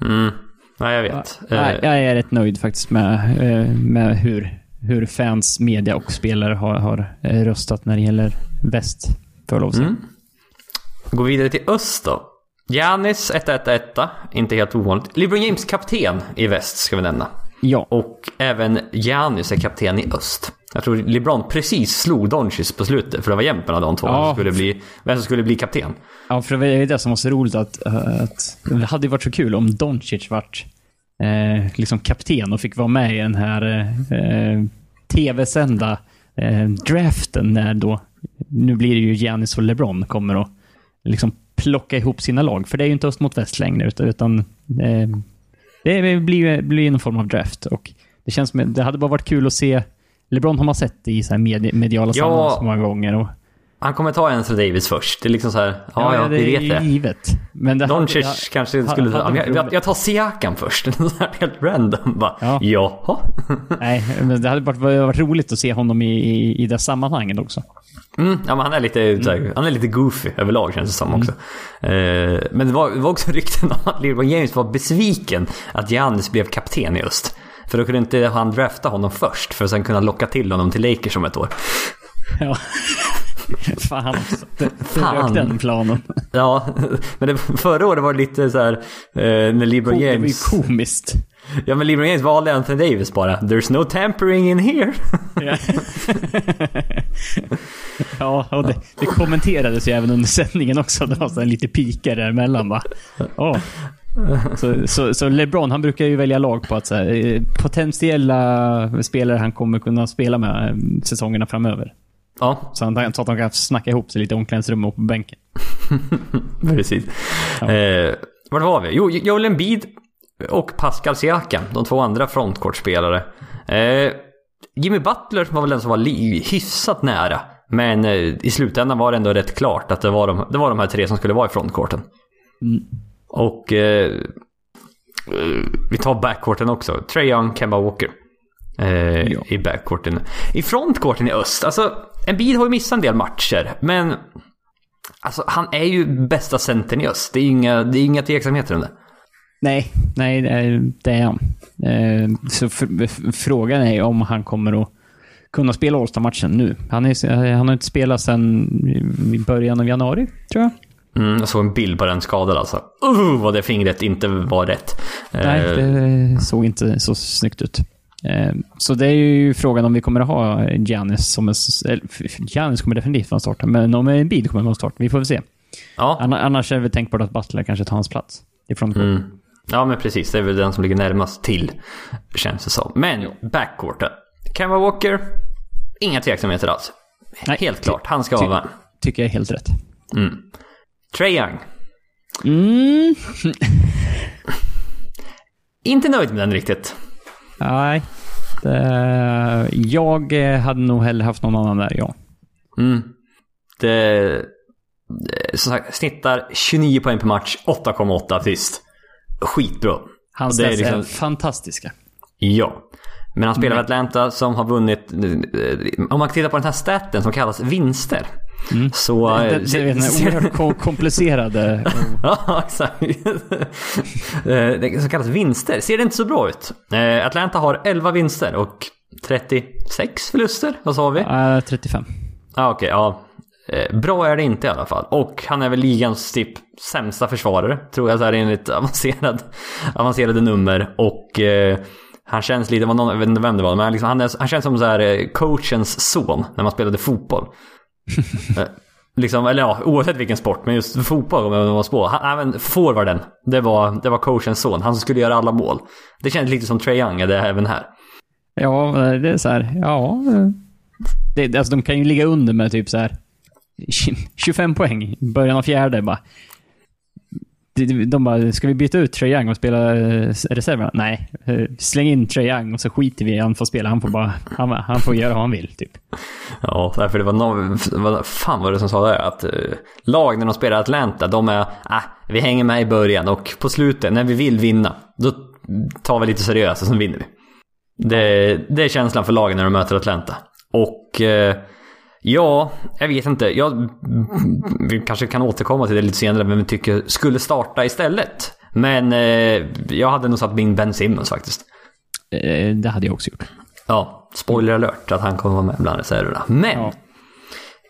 Mm. Nej, jag vet. Nej, Eh, jag är rätt nöjd faktiskt med, eh, med hur, hur fans, media och spelare har, har röstat när det gäller väst. Får jag lov att säga. Mm. Gå vidare till öst då. Giannis 1-1-1, inte helt ovanligt. LeBron James kapten i väst ska vi nämna. Ja, Och även Giannis är kapten i öst. Jag tror LeBron precis slog Doncic på slutet, för det var jämnt mellan de två. Ja. Skulle bli, vem som skulle bli kapten. ja, för det är det som var så roligt att, att det hade varit så kul om Doncic vart eh, liksom kapten och fick vara med i den här eh, tv-sända eh, draften när då, nu blir det ju Giannis och LeBron kommer att liksom plocka ihop sina lag. För det är ju inte öst mot väst längre, utan, eh, det blir, blir någon form av draft. Och det känns som, det hade bara varit kul att se LeBron har man sett i så här medi- mediala Ja. sammanhang så många gånger. Och, Han kommer ta Anthony Davis först. Det är liksom så här, ja, ja, det vi vet det. givet. Men det Doncic hade- kanske hade- skulle... hade Ja, jag, jag, tar Siakam först. Helt random bara. Ja. Jaha. Nej, men det hade varit, varit roligt att se honom i, i, i det sammanhanget också. Mm, ja, men han är lite, här, han är lite goofy överlag känns det som också. Eh, men det var, det var också rykten om att LeBron James var besviken att Giannis blev kapten i öst. För då kunde inte han drafta honom först för att sen kunna locka till honom till Lakers om ett år. Ja. Fan också. Det, det Fan. den planen. Ja, men det, förra året var det lite så här eh, när LeBron Det var ju James... komiskt. Ja men LeBron James valde Anthony Davis bara. There's no tampering in here. Ja, ja och det, det kommenterades ju även under sändningen också. Det var så lite pikar däremellan va. Ja. Så, så, så LeBron han brukar ju välja lag på att så här, eh, potentiella spelare han kommer kunna spela med eh, säsongerna framöver. Ja, Så, han, så att de kan snacka ihop sig lite i omklädningsrum och på bänken. precis. Eh, vart var vi? Jo, Joel Embiid och Pascal Siakam, de två andra frontcourtspelare. Eh, Jimmy Butler var väl den som var hyfsat nära. Men eh, i slutändan var det ändå rätt klart att det var de, det var de här tre som skulle vara i frontcourten. Mm. Och eh, eh, vi tar backcourten också. Trae Young, Kemba Walker. Eh, Ja. I backcourten. I frontcourten i öst, alltså Embiid har ju missat en del matcher, men Alltså han är ju bästa centern i öst. Det är inga, det är inga tveksamheter om det. Nej, nej det är, han. Eh, så frågan är om han kommer att kunna spela All-Star-matchen nu. Han, är, han har inte spelat sedan i början av januari, tror jag. Mm, jag såg en bild på den skadad alltså. Uh, vad det fingret inte var rätt. Nej, Eh, det såg inte så snyggt ut. Eh, Så det är ju frågan om vi kommer att ha Giannis som en... Giannis kommer definitivt vara start, men om en bid kommer vara start. Vi får väl se. Ja, Anna- Annars är det väl tänkbart att Butler kanske tar hans plats. Ifrån mm. Ja, men precis. Det är väl den som ligger närmast till, känns det som. Men backcourten. Kemba Walker, inga tveksamheter alls. Nej, Helt klart, han ska ty- vara. Tycker jag är helt rätt. Mm. Trae Young. Mm. Inte nöjd med den riktigt. Nej. Det, jag eh, hade nog hellre haft någon annan där, ja. Mm. Det, det, som sagt, snittar 29 poäng per match, 8,8 assist. Skitbra. Hans är stats är liksom- fantastiska. Ja. Men han spelar för Atlanta som har vunnit, eh, om man tittar på den här staten som kallas vinster. Så... Det, eh, det, ser- det är den oerhört ko- komplicerade. Ja, exakt. Eh, det som kallas vinster. Ser det inte så bra ut. Eh, Atlanta har 11 vinster och 36 förluster. Vad sa vi? Eh, 35. ah, okej. ja. Eh, Bra är det inte i alla fall. Och han är väl ligans typ sämsta försvarare. Tror jag så här enligt avancerad, avancerade nummer. Och eh, han känns lite, någon, jag vet inte vem det var, men liksom, han, är, han känns som så här eh, coachens son när man spelade fotboll. Eh, liksom, eller ja, oavsett vilken sport, men just fotboll om man var spå. Han, även forwarden, det var, det var coachens son. Han som skulle göra alla mål. Det känns lite som Trae Young är det även här. Ja, det är så här. Ja. Det, alltså, de kan ju ligga under med typ så här 25 poäng i början av fjärde. Bara. De, bara, ska vi byta ut Trae Young och spela eh, reserverna? Nej. Eh, släng in Trae Young och så skiter vi i han får spela. Han får bara, han, han får göra vad han vill, typ. Ja, för det var någon, vad fan var det som sa det? Att uh, lag när de spelar Atlanta, de är, ah, vi hänger med i början och på slutet när vi vill vinna, då tar vi lite seriöst och så vinner vi. Det, det är känslan för lagen när de möter Atlanta. Och uh, ja, jag vet inte. Jag, vi kanske kan återkomma till det lite senare, vem vi tycker skulle starta istället. Men eh, jag hade nog satt min Ben Simmons faktiskt. Eh, Det hade jag också gjort. Ja, spoiler alert att han kommer vara med bland reserverna. Men Ja.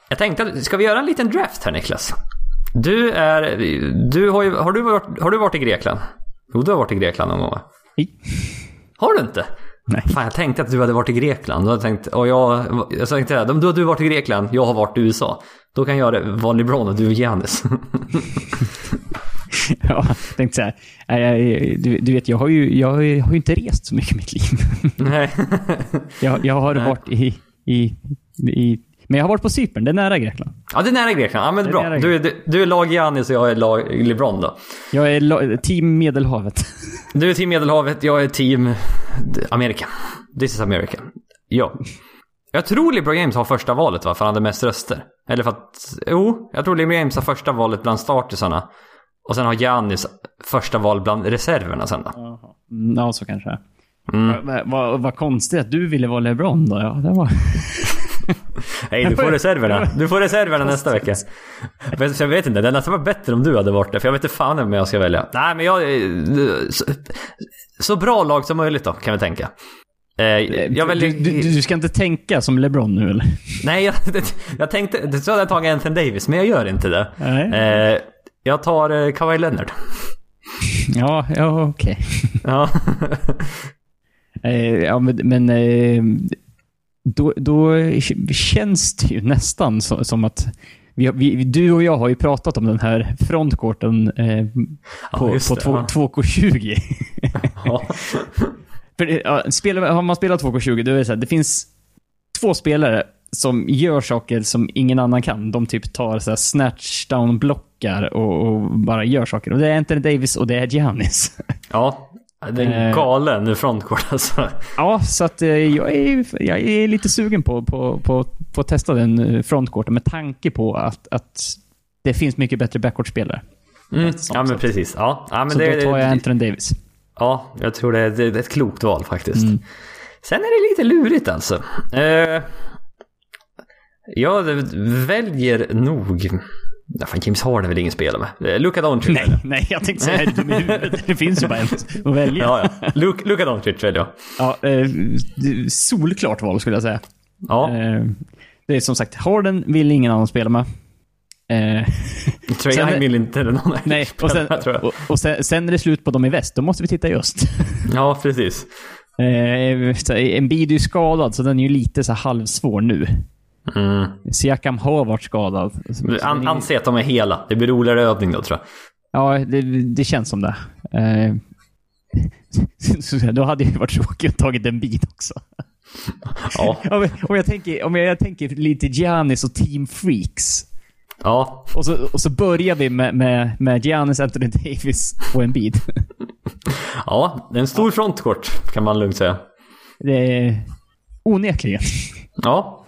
jag tänkte att, ska vi göra en liten draft här Niklas? Du är, du har ju, har du varit, har du varit i Grekland? Jo, du har varit i Grekland någon gång va? Har du inte? Nej. Fan, jag tänkte att du hade varit i Grekland. Hade jag tänkt, och jag, jag tänkte har du varit i Grekland, jag har varit i USA. Då kan jag vara LeBron och du är Giannis. Ja, jag tänkte så här. nej, Du, du vet, jag har, ju, jag har ju inte rest så mycket i mitt liv. Nej. Jag, jag har varit i, i, i... Men jag har varit på Cypern, det är nära Grekland. Ja, det är nära Grekland. Ja, men Det är bra. nära Du, är- du, du är lag Giannis och jag är lag LeBron då. Jag är lo- team Medelhavet. Du är team Medelhavet, jag är team Amerika. This is America. Ja. Jag tror LeBron James har första valet va? För han hade mest röster. Eller för att... Jo, jag tror LeBron James har första valet bland startersarna. Och sen har Giannis första val bland reserverna sen då. Mm, Ja, så kanske det är. Mm. Vad vad- vad konstigt att du ville vara LeBron då. Ja, det var... Hej, du får reserverna. Du får reserverna nästa vecka. Så jag vet inte, det nästan var bättre om du hade varit där. För jag vet inte fan om jag ska välja. Nej, men jag... Så, så bra lag som möjligt då, kan vi tänka. Eh, Jag väljer... du, du, du ska inte tänka som LeBron nu eller? Nej, jag, jag tänkte... Så hade jag tagit Anthony Davis, men jag gör inte det. Nej. Eh, jag tar eh, Kawhi Leonard. Ja, ja okej. Ja. Eh, ja, men, men då, då känns det ju nästan så, som att vi, vi, du och jag har ju pratat om den här frontcourten eh, på, Ja, på ja. 2K20. ja. För ja, spelar, har man spelat 2K20, då är det så här, det finns två spelare som gör saker som ingen annan kan. De typ tar så här snatch down blockar och, och bara gör saker. Och det är Anthony Davis och det är Giannis. ja. Det är Eh. galen frontcourt alltså. Ja, så att eh, jag är, jag är lite sugen på, på, på, på att testa den eh, frontcourten med tanke på att, att det finns mycket bättre backcourt-spelare. Mm. Ja, men precis. Ja, ja men Så det, då tar jag Anthony Davis. Ja, jag tror det är, det är ett klokt val faktiskt. Mm. Sen är det lite lurigt alltså. Eh, jag väljer nog... Ja, fan, James Harden väl ingen spelare med. Eh, Luka Doncic. Nej, nej, jag tänkte säga dum i huvudet? Det finns ju bara en att välja. Ja, ja. Luka, Luka Doncic väljer jag. Ja, eh, det- solklart val skulle jag säga. Ja, Eh, det är som sagt, Harden vill ingen annan spela med. Eh, Trae Young vill inte någon nej, och, sen, jag. och, och sen, sen är det slut på dem i väst. Då måste vi titta i öst. Ja, precis. Eh, så Embiid är ju skadad, så den är ju lite så halvsvår nu. Mm. Siakam har varit skadad. An, anse att de är hela. Det blir roligare övning då tror jag. Ja, det, det känns som det. Eh, då hade det varit tråkigt att tagit en bit också. Ja. om, jag, om, jag tänker, om jag tänker lite Giannis och Team Freaks. Ja. Och så, och så börjar vi med, med, med Giannis, Anthony Davis och en bit. Ja, det är en stor frontkort kan man lugnt säga. Det är onekligen. Ja.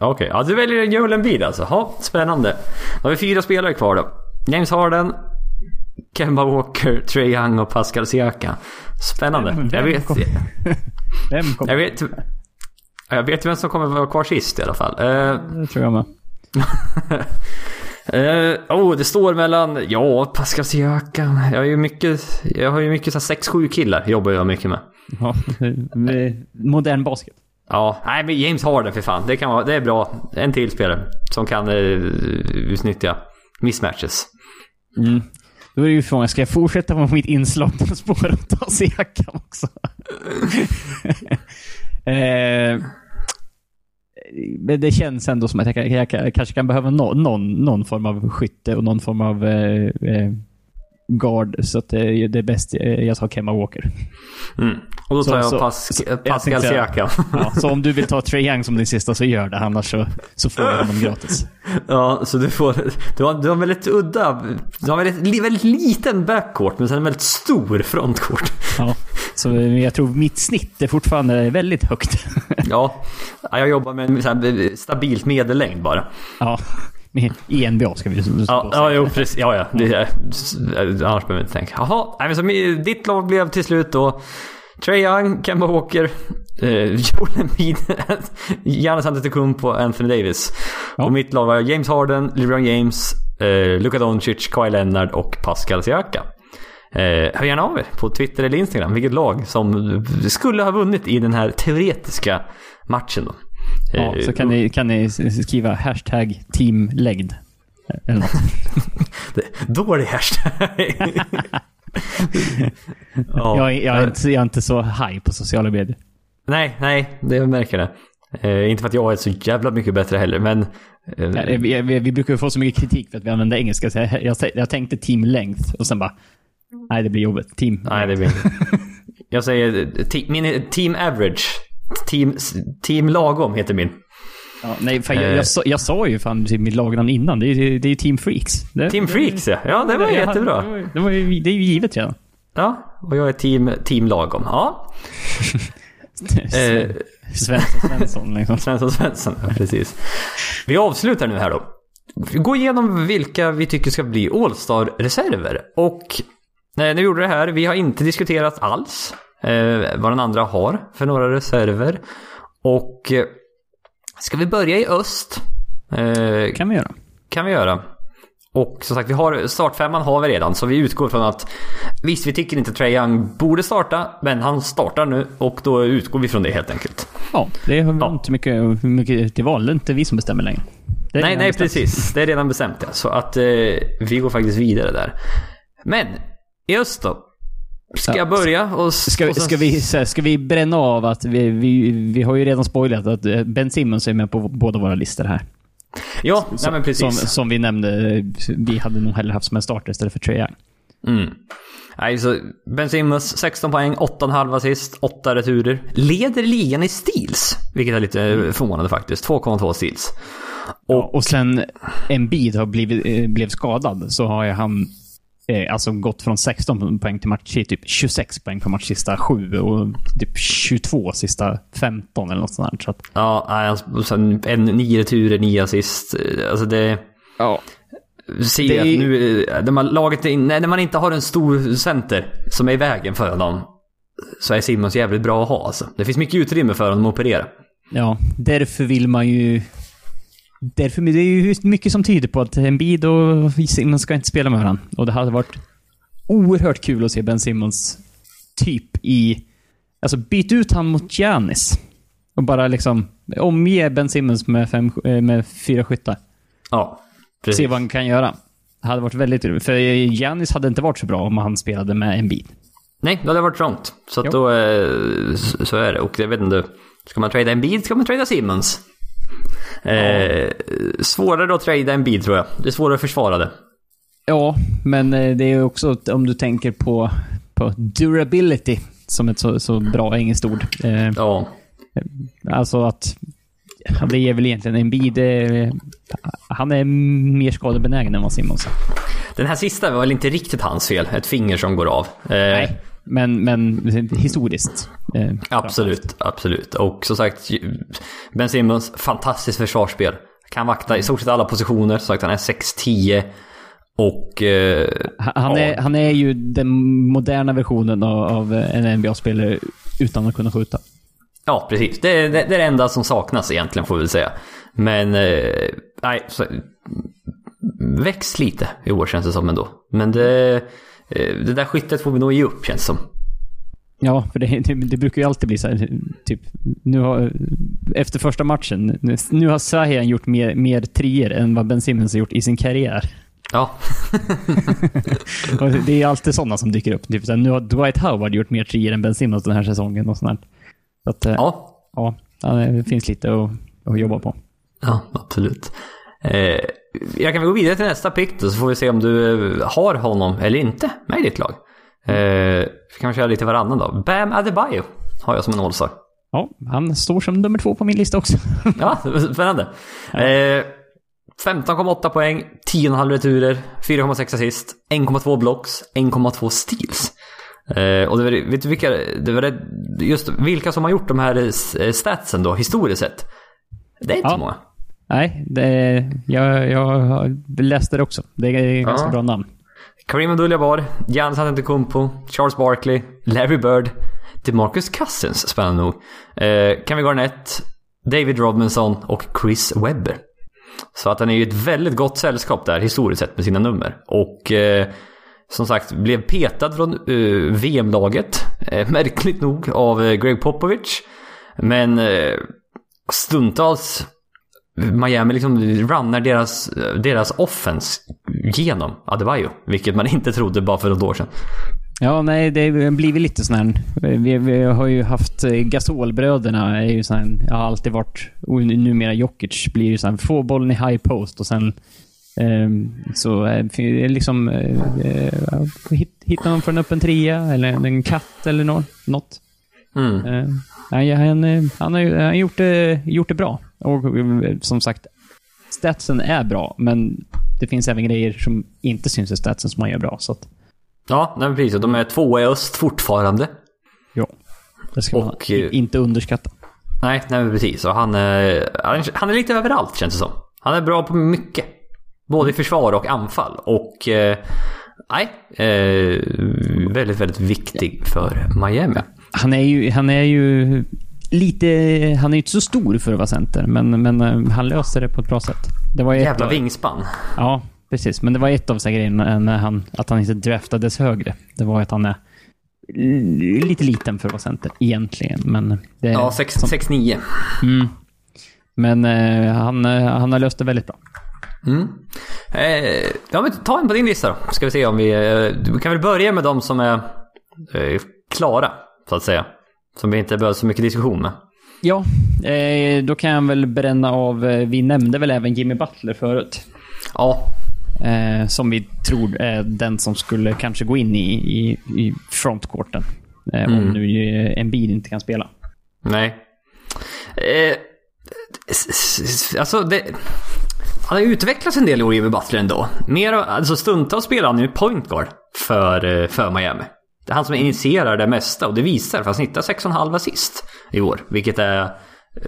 Okej, ja, du väljer en Joel Embiid alltså. Ja, spännande. Då har vi fyra spelare kvar då. James Harden, Kemba Walker, Trey Young och Pascal Siakam. Spännande. Vem- jag vem vet... kom- Vem kommer... Jag vet... Jag vet vem som kommer vara kvar sist i alla fall. Eh, Det tror jag med. Eh, oh, det står mellan, ja, Pascal Siakam. Jag har ju mycket, jag har ju mycket så här 6-7 killar jobbar jag mycket med. Ja, med modern basket. Ja, nej men James Harden för fan. Det, kan vara, det är bra. En till spelare som kan eh, utnyttja mismatches. Mm. Då är det ju frågan, ska jag fortsätta på mitt inslag på spåret och ta Siakam också? eh, det känns ändå som att jag, jag, jag, kanske kan behöva no, någon, någon form av skytte och någon form av eh, eh, guard. Så att det, det är bäst eh, jag tar Kemba Walker. Mm. Och då Så- tar jag så- Pas, så- jag Pascal Siakam. Ja, så om du vill ta Trae Young som din sista så gör det, annars så, så får du honom gratis. ja, så du får... Du har, du har väldigt udda... Du har väldigt, väldigt liten backcourt men sen en väldigt stor frontkort. Ja, så eh, jag tror mitt snitt är fortfarande väldigt högt. Ja, ja, jag jobbar med en så stabilt medellängd bara. Ja, i NBA ska vi ju Ja, ja, jo, precis. Ja, ja. Det, är- annars behöver vi inte tänka. Jaha, nej, men så ditt lag blev till slut då Trae Young, Kemba Walker, eh, Joel Embiid, Giannis Antetokounmpo, Anthony Davis. Ja. Och mitt lag var James Harden, LeBron James, eh, Luka Doncic, Kawhi Leonard och Pascal Siakam. Eh, hör gärna av er på Twitter eller Instagram vilket lag som skulle ha vunnit i den här teoretiska matchen. Då. Ja, Eh, så kan ni, kan ni skriva hashtag teamläggd. Eller något. Det- Dålig hashtag. ja, jag, är- jag, är inte, jag är inte så high på sociala medier. Nej, nej, det jag märker det. Eh, inte för att jag är så jävla mycket bättre heller, men... Eh, Ja, Vi, vi, vi brukar få så mycket kritik för att vi använder engelska. Så jag, jag, jag tänkte team length och sen bara... Nej, det blir jobbigt. Team. nej, det blir. Jag säger eh, te, min team average. Team, team lagom heter min. Ja, nej, fan, jag, Eh. jag, sa, jag sa ju fan till mitt lagnamn innan. Det är, det är Team Freaks. Det, Team Freaks ja. Ja, det var jag- jättebra. Det, var, det, var ju, det är ju givet redan. Ja, och jag är team, team lagom. Ja. Eh, Svensson Svensson liksom. Svensson Svensson, ja, precis. Vi avslutar nu här då. Vi går igenom vilka vi tycker ska bli All-Star-reserver. Och eh, när vi gjorde det här, vi har inte diskuterat alls eh, vad den andra har för några reserver. Och eh, ska vi börja i öst? Eh, kan vi göra. kan vi göra. Och som sagt, vi har, startfemman har vi redan, så vi utgår från att visst, vi tycker inte Trae Young borde starta, men han startar nu och då utgår vi från det helt enkelt. Ja, det har Ja. inte mycket, mycket till val. Det är inte vi som bestämmer längre. Nej, nej bestämt. precis. Det är redan bestämt ja. Så att eh, vi går faktiskt vidare där. Men, i öst då? Ska Ja, jag börja? Och, Ska, och sen- ska, vi, ska vi bränna av att vi, vi, vi har ju redan spoilat att eh, Ben Simmons är med på båda våra listor här. Ja, nej, men precis. Som, som vi nämnde, eh, vi hade nog hellre haft som en starter istället för Trae. Mm. Nej, så Ben Simmons 16 poäng, 8,5 assist, 8 returer. Leder ligan i steals. Vilket är lite förvånande faktiskt. 2,2 steals. Och, och sen en bid har blivit, eh, blev skadad så har ju han eh, alltså gått från 16 poäng till match till typ 26 poäng på match sista 7 och typ 22 sista 15 eller något sånt där. Så att, Ja, alltså, en, nio returer, nio assist. Eh, Alltså det... ja. Ser Det att nu, eh, när man, laget, när man inte har en stor center som är i vägen för honom. Så är Simmons jävligt bra att ha alltså. Det finns mycket utrymme för honom att operera. Ja, därför vill man ju... Därför, det är ju mycket som tyder på att Embiid och Simmons ska inte spela med varandra. Och det hade varit oerhört kul att se Ben Simmons typ i... Alltså byt ut han mot Giannis. Och bara liksom omge Ben Simmons med, fem, eh, med fyra skyttar. Ja, precis. Se vad han kan göra. Det hade varit väldigt roligt. För Giannis hade inte varit så bra om han spelade med Embiid. Nej, det hade varit trångt. Så att då, eh, så- så är det. Och jag vet inte, ska man trada en bil ska man trada Simmons. Eh, svårare att trada en bil tror jag. Det är svårare att försvara det. Ja, men eh, det är också om du tänker på, på durability, som ett så, så bra engelskt ord. Eh, Ja. Alltså att... Det är väl egentligen en bid. Eh, han är mer skadebenägen än vad Simmons är. Den här sista var väl inte riktigt hans fel. Ett finger som går av. Eh, Nej. Men, men historiskt. Eh, Absolut, absolut. Och som sagt, Ben Simmons, fantastiskt försvarsspel. Kan vakta i stort sett alla positioner. Som sagt, han är 6'10. Och... Eh, Han, ja. är, han är ju den moderna versionen av, av en NBA-spelare utan att kunna skjuta. Ja, precis. Det är det, det är det enda som saknas egentligen, får vi väl säga. Men... Eh, nej, så, växt lite i år känns det som ändå. Men det... eh, Det där skyttet får vi nog ge upp, känns det som. Ja, för det, det, det brukar ju alltid bli så här, typ, nu har, efter första matchen, nu, nu har Sahian gjort mer, mer trier än vad Ben Simmons har gjort i sin karriär. Ja, det är alltid sådana som dyker upp. Typ, så här, nu har Dwight Howard gjort mer trier än Ben Simmons den här säsongen. Och sånt. Så att, eh, ja. ja, ja, det finns lite att, att jobba på. Ja, absolut. Eh, jag kan väl gå vidare till nästa pick då, så får vi se om du eh, har honom eller inte med i ditt lag. Eh, vi kan köra lite varannan då. Bam Adebayo har jag som en all Ja, han står som nummer två på min lista också. Ja, spännande. Eh, 15,8 poäng, 10,5 returer, 4,6 assist, 1,2 blocks, 1,2 steals. Eh, och det var, vet du vilka, det var just vilka som har gjort de här eh, statsen då, historiskt sett? Det är inte Ja. så många. Nej, det, jag, jag har läst det också. Det är ganska Ja. bra namn. Kareem Abdul-Jabbar, Giannis Antetokounmpo, Charles Barkley, Larry Bird, DeMarcus Cousins, spännande nog. Eh, Kevin Garnett, David Robinson och Chris Webber. Så att han är ju ett väldigt gott sällskap där historiskt sett med sina nummer. Och eh, som sagt blev petad från eh, VM-laget, eh, märkligt nog, av eh, Greg Popovich. Men eh, stundtals Miami liksom runnar deras, deras offense genom Adebayo. Vilket man inte trodde bara för ett år sedan. Ja, nej, det har blivit lite sån här... Vi, vi har ju haft eh, Gasolbröderna, är ju sån här, jag har alltid varit... Och numera Jokic blir ju sån här, få bollen i high post och sen... ehm, så eh, liksom... Eh, eh, hit- hittar man från en öppen trea eller en katt eller nå- något. Mm. Eh, nej, han, eh, han har ju han har gjort det, gjort det bra. Och eh, som sagt, statsen är bra, men det finns även grejer som inte syns i statsen som han gör bra. Så att, Ja, nej, precis. De är tvåa i öst fortfarande. ja. Det ska man Och, eh, inte underskatta. Nej, nej precis. Och han, är, han är- han är lite överallt känns det som. Han är bra på mycket. Både i försvar och anfall. Och... Eh, nej, eh, väldigt, väldigt viktig för Miami. Han är ju, han är ju lite... Han är ju inte så stor för att vara center, men, men eh, han löser det på ett bra sätt. Det var Jävla av, vingspann. Ja, precis. Men det var ett av så grejerna när han, att han inte draftades högre. Det var att han är lite liten för att vara center egentligen. Men, det, Ja, 6-9. mm. men eh, han, eh, han har löst det väldigt bra. Mm. Eh, ja, men ta en på din lista då. Ska vi se om vi... Eh, vi kan väl börja med de som är eh, klara, så att säga. Som vi inte behöver så mycket diskussion med. Ja, eh, då kan jag väl bränna av... eh, Vi nämnde väl även Jimmy Butler förut. Ja, Eh, som vi tror är den som skulle kanske gå in i, i, i frontcourten. Eh, Om Mm. nu eh, Embiid inte kan spela. nej. Eh, alltså, det... Han har utvecklats en del i år, Jimmy Butler ändå. Mer, alltså stundtals spelar han ju point guard för, för Miami. Det är han som initierar det mesta och det visar för han snittar 6,5 assist i år. Vilket är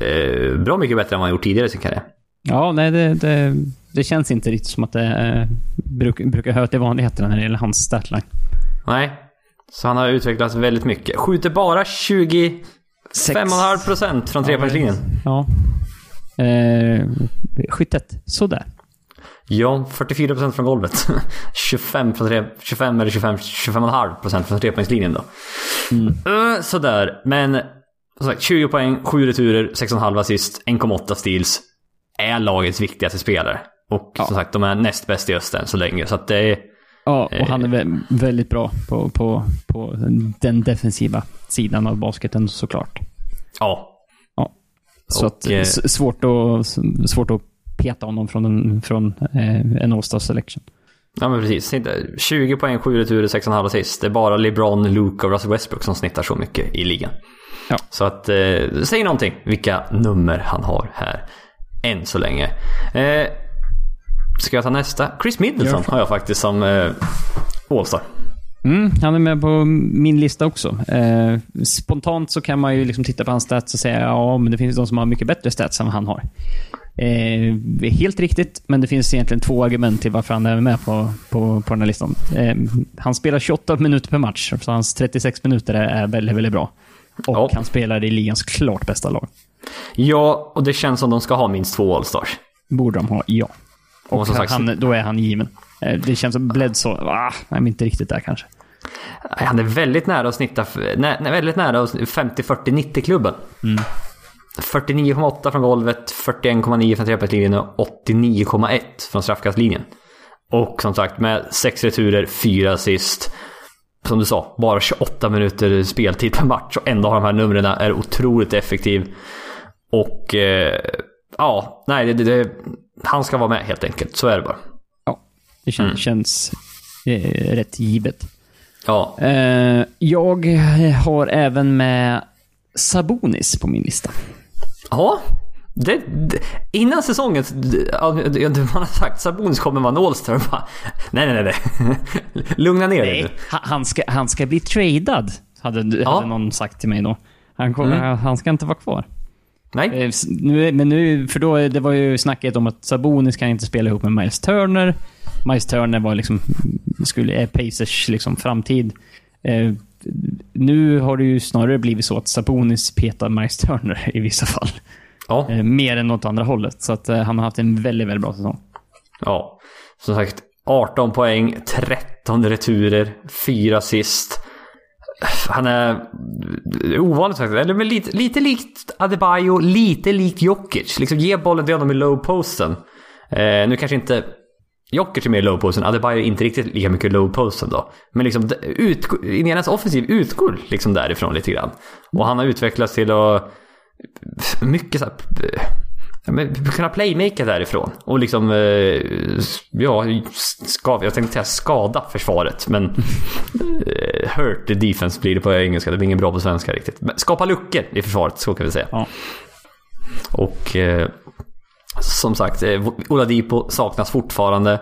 eh, bra mycket bättre än vad han gjort tidigare i sin karriär. Ja, nej, det, det, det känns inte riktigt som att det eh, bruk, brukar höra till vanligheterna när det gäller hans statline. Nej. Så han har utvecklats väldigt mycket. Skjuter bara 25,5% från trepoängslinjen. Ja. Eh, skyttet, sådär. Ja, 44% från golvet. 25, från tre, 25 eller 25, 25,5% från trepoängslinjen då. Uh, sådär, men som sagt 20 poäng, 7 returer, 6,5 assist, 1,8 steals. Är lagets viktigaste spelare. Och Ja. som sagt, de är näst bäst i östen så länge. Så att det är... Ja, och han är vä- väldigt bra på, på, på den defensiva sidan av basketen såklart. Ja. Ja. Så Och, att, eh, svårt, att, svårt att peta honom från en, från, eh, en All-Star selection. Ja men precis. Snittar 20 poäng, 7 returer, 6,5 assist. Det är bara LeBron, Luke och Russell Westbrook som snittar så mycket i ligan. Ja. Så att, eh, säg någonting vilka nummer han har här. Än så länge. Eh, ska jag ta nästa? Chris Middleton har jag faktiskt som eh, All-star. Mm, han är med på min lista också. Eh, spontant så kan man ju liksom titta på hans stats och säga ja, men det finns de som har mycket bättre stats än vad han har. Eh, helt riktigt, men det finns egentligen två argument till varför han är med på, på, på den här listan. Eh, han spelar 28 minuter per match, så hans 36 minuter är, väldigt, väldigt bra. Och Ja. han spelar i ligans klart bästa lag. Ja, och det känns som de ska ha minst två All-stars. Borde de ha, ja. Och sagt, Han, då är han given. Eh, det känns som Bledsoe, ah, nej, inte riktigt där kanske. han är väldigt nära att snitta, nä, väldigt nära att 50-40-90-klubben. 49,8 från golvet, 41,9 från trepoängslinjen och 89,1 från straffkastlinjen. Och som sagt med 6 returer, 4 assist. Som du sa, bara 28 minuter speltid per match och ändå har de här numren är otroligt effektiv. Och eh, ja, nej, det, det, det, han ska vara med helt enkelt. Så är det bara. Ja, det kän, känns eh, rätt givet. Ja, Eh, jag har även med Sabonis på min lista. Ja, det, det, innan säsongen, man har sagt Sabonis kommer vara en All-star. bara, Nej, nej, nej. nej. Lugna ner dig nu. Han, ska, han ska bli tradad, hade, Ja. hade någon sagt till mig då. Han, kommer, han ska inte vara kvar. Nej. Eh, Nu, men nu, för då, det var ju snacket om att Sabonis kan inte spela ihop med Miles Turner. Miles Turner var liksom, skulle, är Pacers liksom framtid. Eh, nu har det ju snarare blivit så att Sabonis petar Miles Turner i vissa fall. Ja, Eh, mer än åt andra hållet. Så att eh, han har haft en väldigt, väldigt bra säsong. ja. Som sagt, 18 poäng, 13 returer, 4 assist. Han är ovanligt faktiskt. Eller men lite, lite likt Adebayo, lite likt Jokic. Liksom ge bollen till honom i low posten. Eh, nu kanske inte Jokic är mer low posten, Adebayo är inte riktigt lika mycket low posten då. Men liksom ut, Indianas offensiv utgår liksom därifrån lite grann. Och han har utvecklats till att mycket så här, men, kunna playmaka därifrån. Och liksom, eh, ja, ska, jag tänkte säga skada försvaret. Men eh, hurt the defense blir det på engelska. Det blir ingen bra på svenska riktigt. Men skapa luckor i försvaret, så kan vi säga. Ja. Och eh, som sagt, eh, Oladipo saknas fortfarande.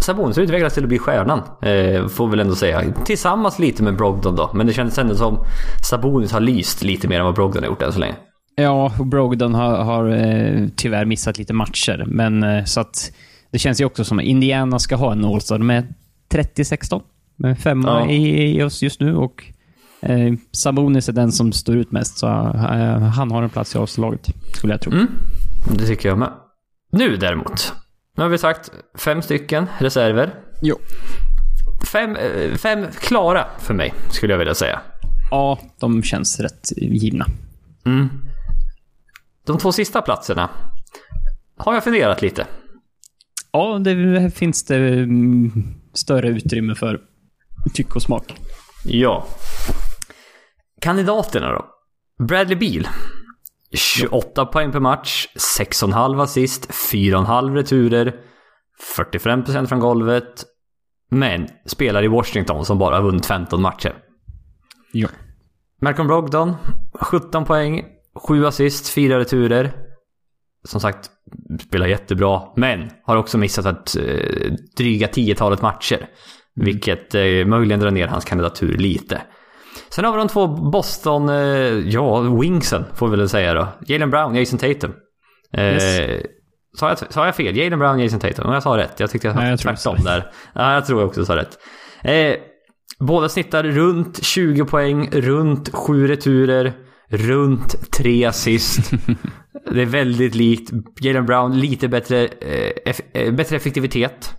Sabonis utvecklas till att bli stjärnan, eh, får väl ändå säga. Tillsammans lite med Brogdon då. Men det kändes ändå som Sabonis har lyst lite mer än vad Brogdon har gjort än så länge. Ja, och Brogdon har, har eh, tyvärr missat lite matcher. Men eh, så att det känns ju också som att Indiana ska ha en All-Star med 30-16. Med femma Ja. i, i oss just nu och eh, Sabonis är den som står ut mest. Så han har en plats i All-Star-laget, skulle jag tro. Mm, det tycker jag med. Nu däremot. Nu har vi sagt fem stycken reserver. Jo. Fem, eh, fem klara för mig, skulle jag vilja säga. Ja, de känns rätt givna. Mm. De två sista platserna har jag funderat lite. Ja, det finns det mm, större utrymme för tycke och smak. Ja. Kandidaterna då? Bradley Beal. 28 poäng per match, 6,5 assist, 4,5 returer, 45% från golvet. Men spelar i Washington som bara har vunnit 15 matcher. Ja. Malcolm Brogdon, 17 poäng, 7 assist, 4 returer. Som sagt, spelar jättebra, men har också missat ett eh, dryga tiotalet matcher. Vilket eh, möjligen drar ner hans kandidatur lite. Sen har vi de två Boston, eh, ja, wingsen får vi väl säga då. Jalen Brown, Jason Tatum. Eh, Yes. sa, jag, sa jag fel? Jalen Brown, Jason Tatum? Jag sa rätt. Jag tyckte jag sa tvärtom där. Ja, jag tror jag också sa rätt. Eh, båda snittar runt 20 poäng, runt 7 returer, runt 3 assist. Det är väldigt likt. Jalen Brown lite bättre, eh, eff, eh, bättre effektivitet.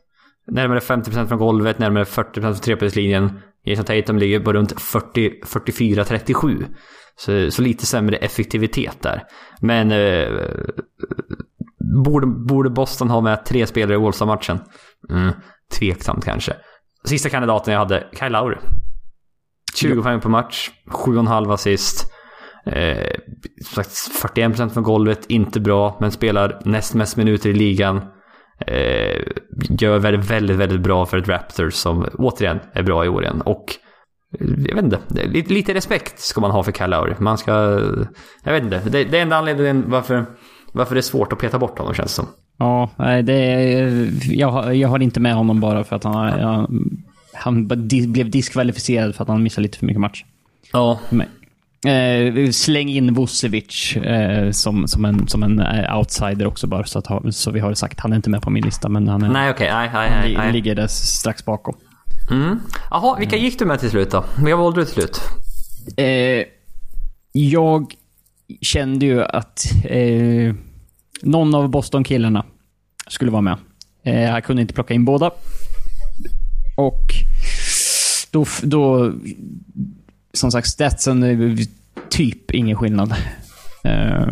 Närmare 50% från golvet, närmare 40% från trepoängslinjen. Jason Tatum ligger på runt 40, 44-37. Så, så lite sämre effektivitet där. Men eh, borde, borde Boston ha med tre spelare i All-Star-matchen? Mm, tveksamt kanske. Sista kandidaten jag hade, Kyle Lowry. 20 poäng på match, 7,5 assist. Eh, som sagt, 41% från golvet, inte bra, men spelar näst mest minuter i ligan. Eh, gör väldigt, väldigt, väldigt bra för ett Raptors som återigen är bra i år igen. Och eh, jag vet inte, lite, lite respekt ska man ha för Kyle Lowry. Man ska, jag vet inte, det, det är enda anledningen varför, varför det är svårt att peta bort honom känns det som. Ja, nej, det jag, jag har inte med honom bara för att han, han, han blev diskvalificerad för att han missade lite för mycket match. Ja. Eh, släng in Vucevic eh, som, som en, som en eh, outsider också bara, så, att, så vi har det sagt. Han är inte med på min lista, men han, är, Nej, okej. Nej, nej, han nej, li, nej. ligger där strax bakom. Mm. Jaha, vilka gick du med till slut då? Vilka valde du till slut? Eh, jag kände ju att eh, någon av Boston-killarna skulle vara med. Eh, jag kunde inte plocka in båda. Och då, då som sagt, statsen är typ ingen skillnad. Eh,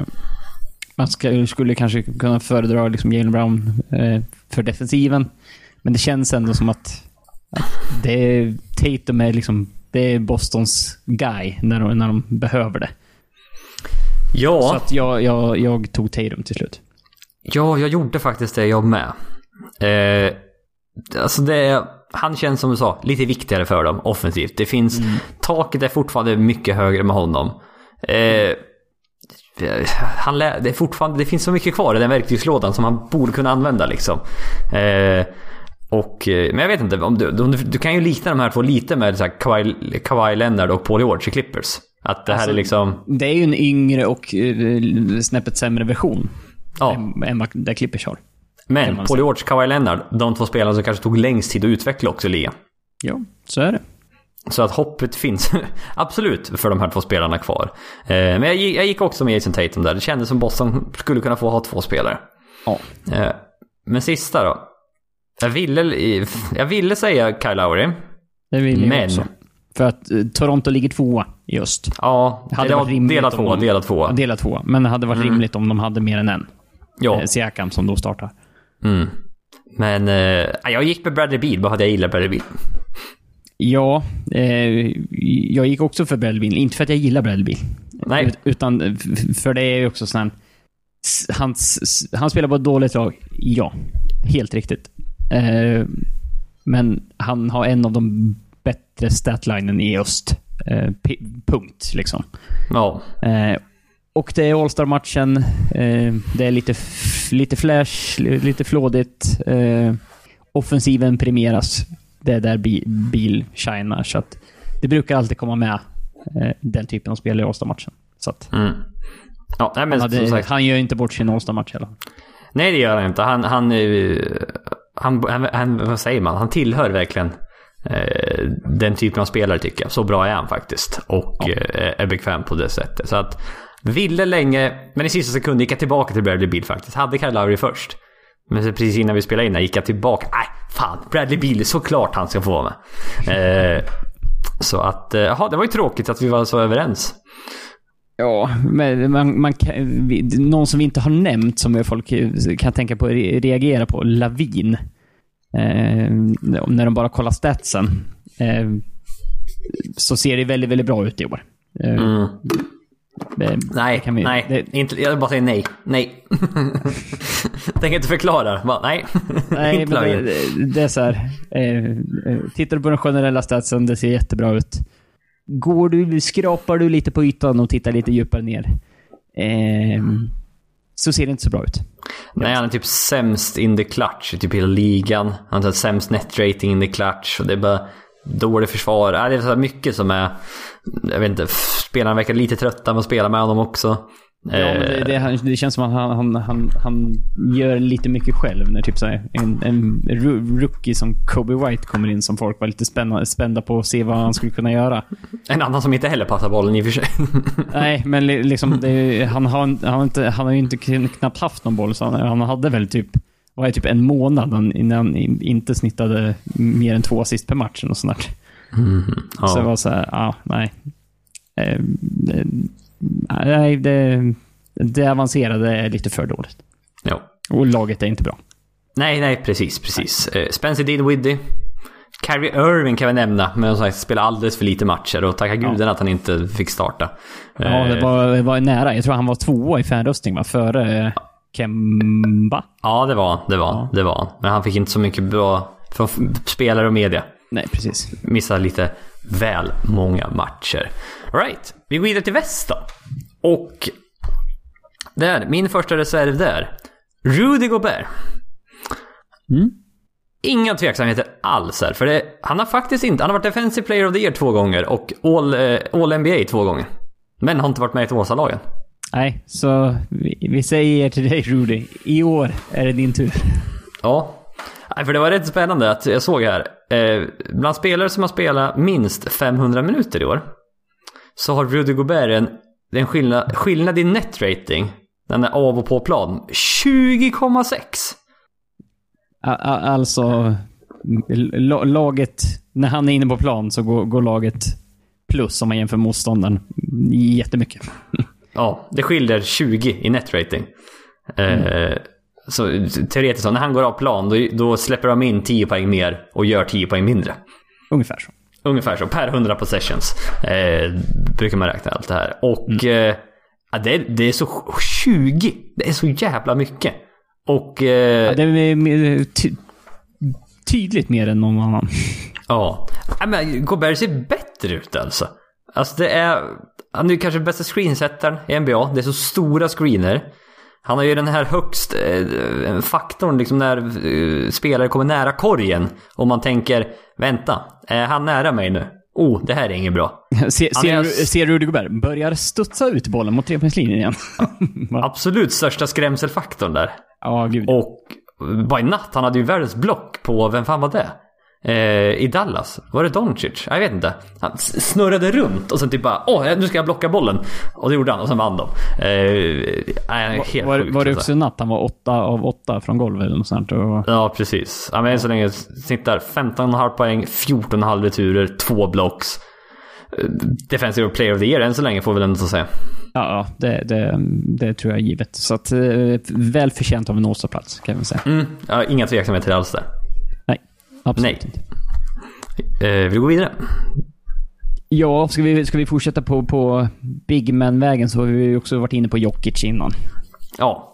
man ska, skulle kanske kunna föredra liksom Jalen Brown eh, för defensiven. Men det känns ändå som att, att det är, Tatum är liksom, det är Bostons guy när de, när de behöver det. Ja. Så att jag, jag, jag tog Tatum till slut. Ja, jag gjorde faktiskt det jag med. Eh, alltså det, han känns som du sa, lite viktigare för dem offensivt. Det finns, taket är fortfarande mycket högre med honom. Eh, han lä, det, är fortfarande, det finns så mycket kvar i den verktygslådan som han borde kunna använda liksom. Eh, och, eh, men jag vet inte, om du, du, du kan ju likna de här två lite med så här Kawhi, Kawhi Leonard och Paul George i Clippers. Att det här Alltså, är liksom... Det är ju en yngre och uh, snäppet sämre version. Ja. Än, än vad Clippers har. Men Paul. George, Kawhi Leonard, de två spelarna som kanske tog längst tid att utveckla också i ligan. Ja, så är det. Så att hoppet finns absolut för de här två spelarna kvar. Eh, men jag, gick- jag gick också med Jason Tatum där. Det kändes som Boston skulle kunna få ha två spelare. Ja. Eh, men sista då. Jag ville, jag ville säga Kyle Lowry. Det vill jag Men- också. För att eh, Toronto ligger tvåa i öst. Ja, Det hade det varit om tvåa, de- delad tvåa. Ja, Delat tvåa. Men det hade varit rimligt om de hade mer än en. Ja. Eh, Siakam som då startar. Mm. Men eh, jag gick med Bradley Beal bara att jag gillar Bradley Beal. Ja, eh, jag gick också för Bradley Beal. Inte för att jag gillar Bradley Beal. Nej. Ut- Utan f- för det är ju också sån Han, han spelar på ett dåligt lag. Ja, helt riktigt. Eh, men han har en av de bättre statlinen i öst. Eh, punkt, liksom. Ja. Och det är All-Star-matchen. Eh, det är lite, lite flash, lite flådigt. Eh, offensiven premieras. Det är där bi- bil shinar. Så att det brukar alltid komma med eh, den typen av spel i All-Star-matchen. Så att Mm. Ja, nej, men han, hade, han gör inte bort sin All-Star-match heller. Nej, det gör han inte. Han, han, eh, han, han, han vad säger man? Han tillhör verkligen eh, den typen av spelare tycker jag. Så bra är han faktiskt. Och eh, är bekväm på det sättet. Så att, ville länge, men i sista sekund gick jag tillbaka till Bradley Beal faktiskt. Hade Kyle Lowry först. Men precis innan vi spelade in här gick jag tillbaka. Nej, fan. Bradley Beal, såklart han ska få vara med. Eh, så att, eh, jaha, det var ju tråkigt att vi var så överens. Ja, men man, man kan, någon som vi inte har nämnt som folk kan tänka på re- reagera på, Lavin. Eh, när de bara kollar statsen. Eh, så ser det väldigt, väldigt bra ut i år. Eh, Mm. Det, Nej, kan vi- nej. det- Inte, jag bara säger nej. Nej. Tänker inte förklara. Bara, nej. nej, inte men det, det, det är så här. Eh, eh, tittar du på den generella statsen, det ser jättebra ut. Går du, skrapar du lite på ytan och tittar lite djupare ner. Eh, så ser det inte så bra ut. Nej, han är typ sämst in the clutch i typ hela ligan. Han har sämst net rating in the clutch. Och det är bara dålig försvar. Ja, Det är så mycket som är... Jag vet inte, spelarna verkar lite trötta med att spela med honom också. Ja, men det, det, det känns som att han, han, han, han gör lite mycket själv. När typ så här, en, en rookie som Kobe White kommer in som folk var lite spända, spända på att se vad han skulle kunna göra. En annan som inte heller passar bollen i och för sig. Nej, men li- liksom, det, han, har, han, har inte, han har ju inte kn- knappt haft någon boll. Så han, han hade väl typ, var det typ en månad innan han in- inte snittade mer än två assist per match. Och sånt där. Så det ja. var så här, ja, nej. Eh, det- nej, det, det avancerade är lite för dåligt. ja. Och laget är inte bra. Nej, nej, precis, precis. Eh, Spencer Dinwiddie. Kyrie Irving kan vi nämna, men som sagt spelar alldeles för lite matcher och tacka gudarna att han inte fick starta. Ja, det Eh, var, det var nära. Jag tror han var tvåa i fanröstning va? Före... Kemba. Ja, det var det var det var Men han fick inte så mycket bra från spelare och media. Nej, precis. Missade lite väl många matcher. Right, vi går vidare till väst då. Och där, min första reserv där. Rudy Gobert. Mm. Inga tveksamheter alls här. För det, han har faktiskt inte... Han har varit Defensive Player of the Year två gånger och All, eh, all NBA två gånger. Men har inte varit med i Åsa-lagen. Nej, så vi, vi säger till dig Rudy, i år är det din tur. Ja. Nej, för det var rätt spännande att jag såg här. Eh, bland spelare som har spelat minst 500 minuter i år. Så har Rudy Gobert en, en skillnad, skillnad i net rating. Den är av och på plan. 20,6! A- a- Alltså, la- laget, när han är inne på plan så går, går laget plus om man jämför motståndaren jättemycket. Ja, det skiljer 20 i net rating. Eh, så teoretiskt, när han går av plan då, då släpper de in 10 poäng mer och gör 10 poäng mindre. Ungefär så. Ungefär så, per 100 possessions. Eh, brukar man räkna allt det här. Och eh, ja, det, det är så 20. Det är så jävla mycket. Och eh, Ja, det är ty- tydligt mer än någon annan. ja. ja men Gobert ser bättre ut alltså. Alltså det är... Han är ju kanske bästa screensättaren i NBA. Det är så stora screener. Han har ju den här högst eh, faktorn liksom när eh, spelare kommer nära korgen. Och man tänker, vänta, är han nära mig nu? Oh, det här är inget bra. Se, ser, du- Rudy Gobert börjar studsa ut bollen mot trepoängslinjen igen. Absolut största skrämselfaktorn där. ja, gud. Och bara i natt, han hade ju världens block på, vem fan var det? Eh, I Dallas. Var det Doncic? Jag vet inte. Han snurrade runt och sen typ bara åh, nu ska jag blocka bollen. Och det gjorde han och sen vann de. Eh, nej, helt var, sjukt, var det alltså. också i natt han var åtta av åtta från golvet eller något sånt? Och, Ja, precis. Ja, men än så länge snittar 15,5 poäng, 14,5 returer, två blocks. Eh, Defensive Player of the Year än så länge får vi väl ändå säga. ja, det, det, det tror jag är givet. Så att, eh, väl förtjänt av en Åsa-plats kan vi säga. Mm, ja, inga tveksamheter alls där. Absolut Nej. inte. Eh, vi går vidare. Ja, ska vi, ska vi fortsätta på, på Big Man-vägen så har vi ju också varit inne på Jokic innan. Ja,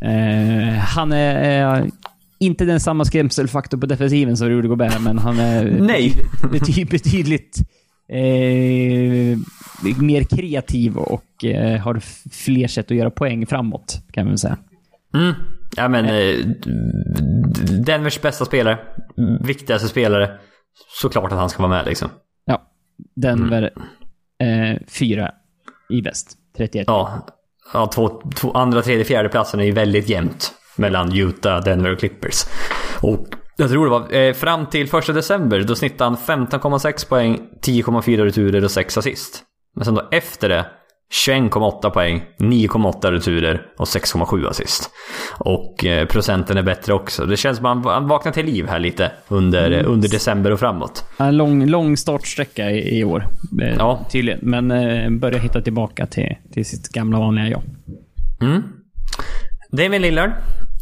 Eh, han är eh, inte den samma skrämselfaktor på defensiven som Rudy Gobert, men han är Nej. bety, betydligt eh, mer kreativ och eh, har fler sätt att göra poäng framåt, kan man säga. Mm. Ja men eh, Denvers bästa spelare, viktigaste spelare. Såklart att han ska vara med liksom. Ja, Denver eh, fyra i väst. 31. Ja, ja två, två, andra, tredje, fjärde platsen är ju väldigt jämnt. Mellan Utah, Denver och Clippers. Och jag tror det var eh, fram till första december då snittade han 15,6 poäng, 10,4 returer och 6 assist. Men sen då efter det 21,8 poäng, 9,8 returer och 6,7 assist. Och eh, procenten är bättre också. Det känns som att han, vaknar till liv här lite under, Mm. under december och framåt. En lång, lång startsträcka i, i år. Eh, Ja. Tydligen. Men eh, börjar hitta tillbaka till, till sitt gamla vanliga jag. Mm. Damian Lillard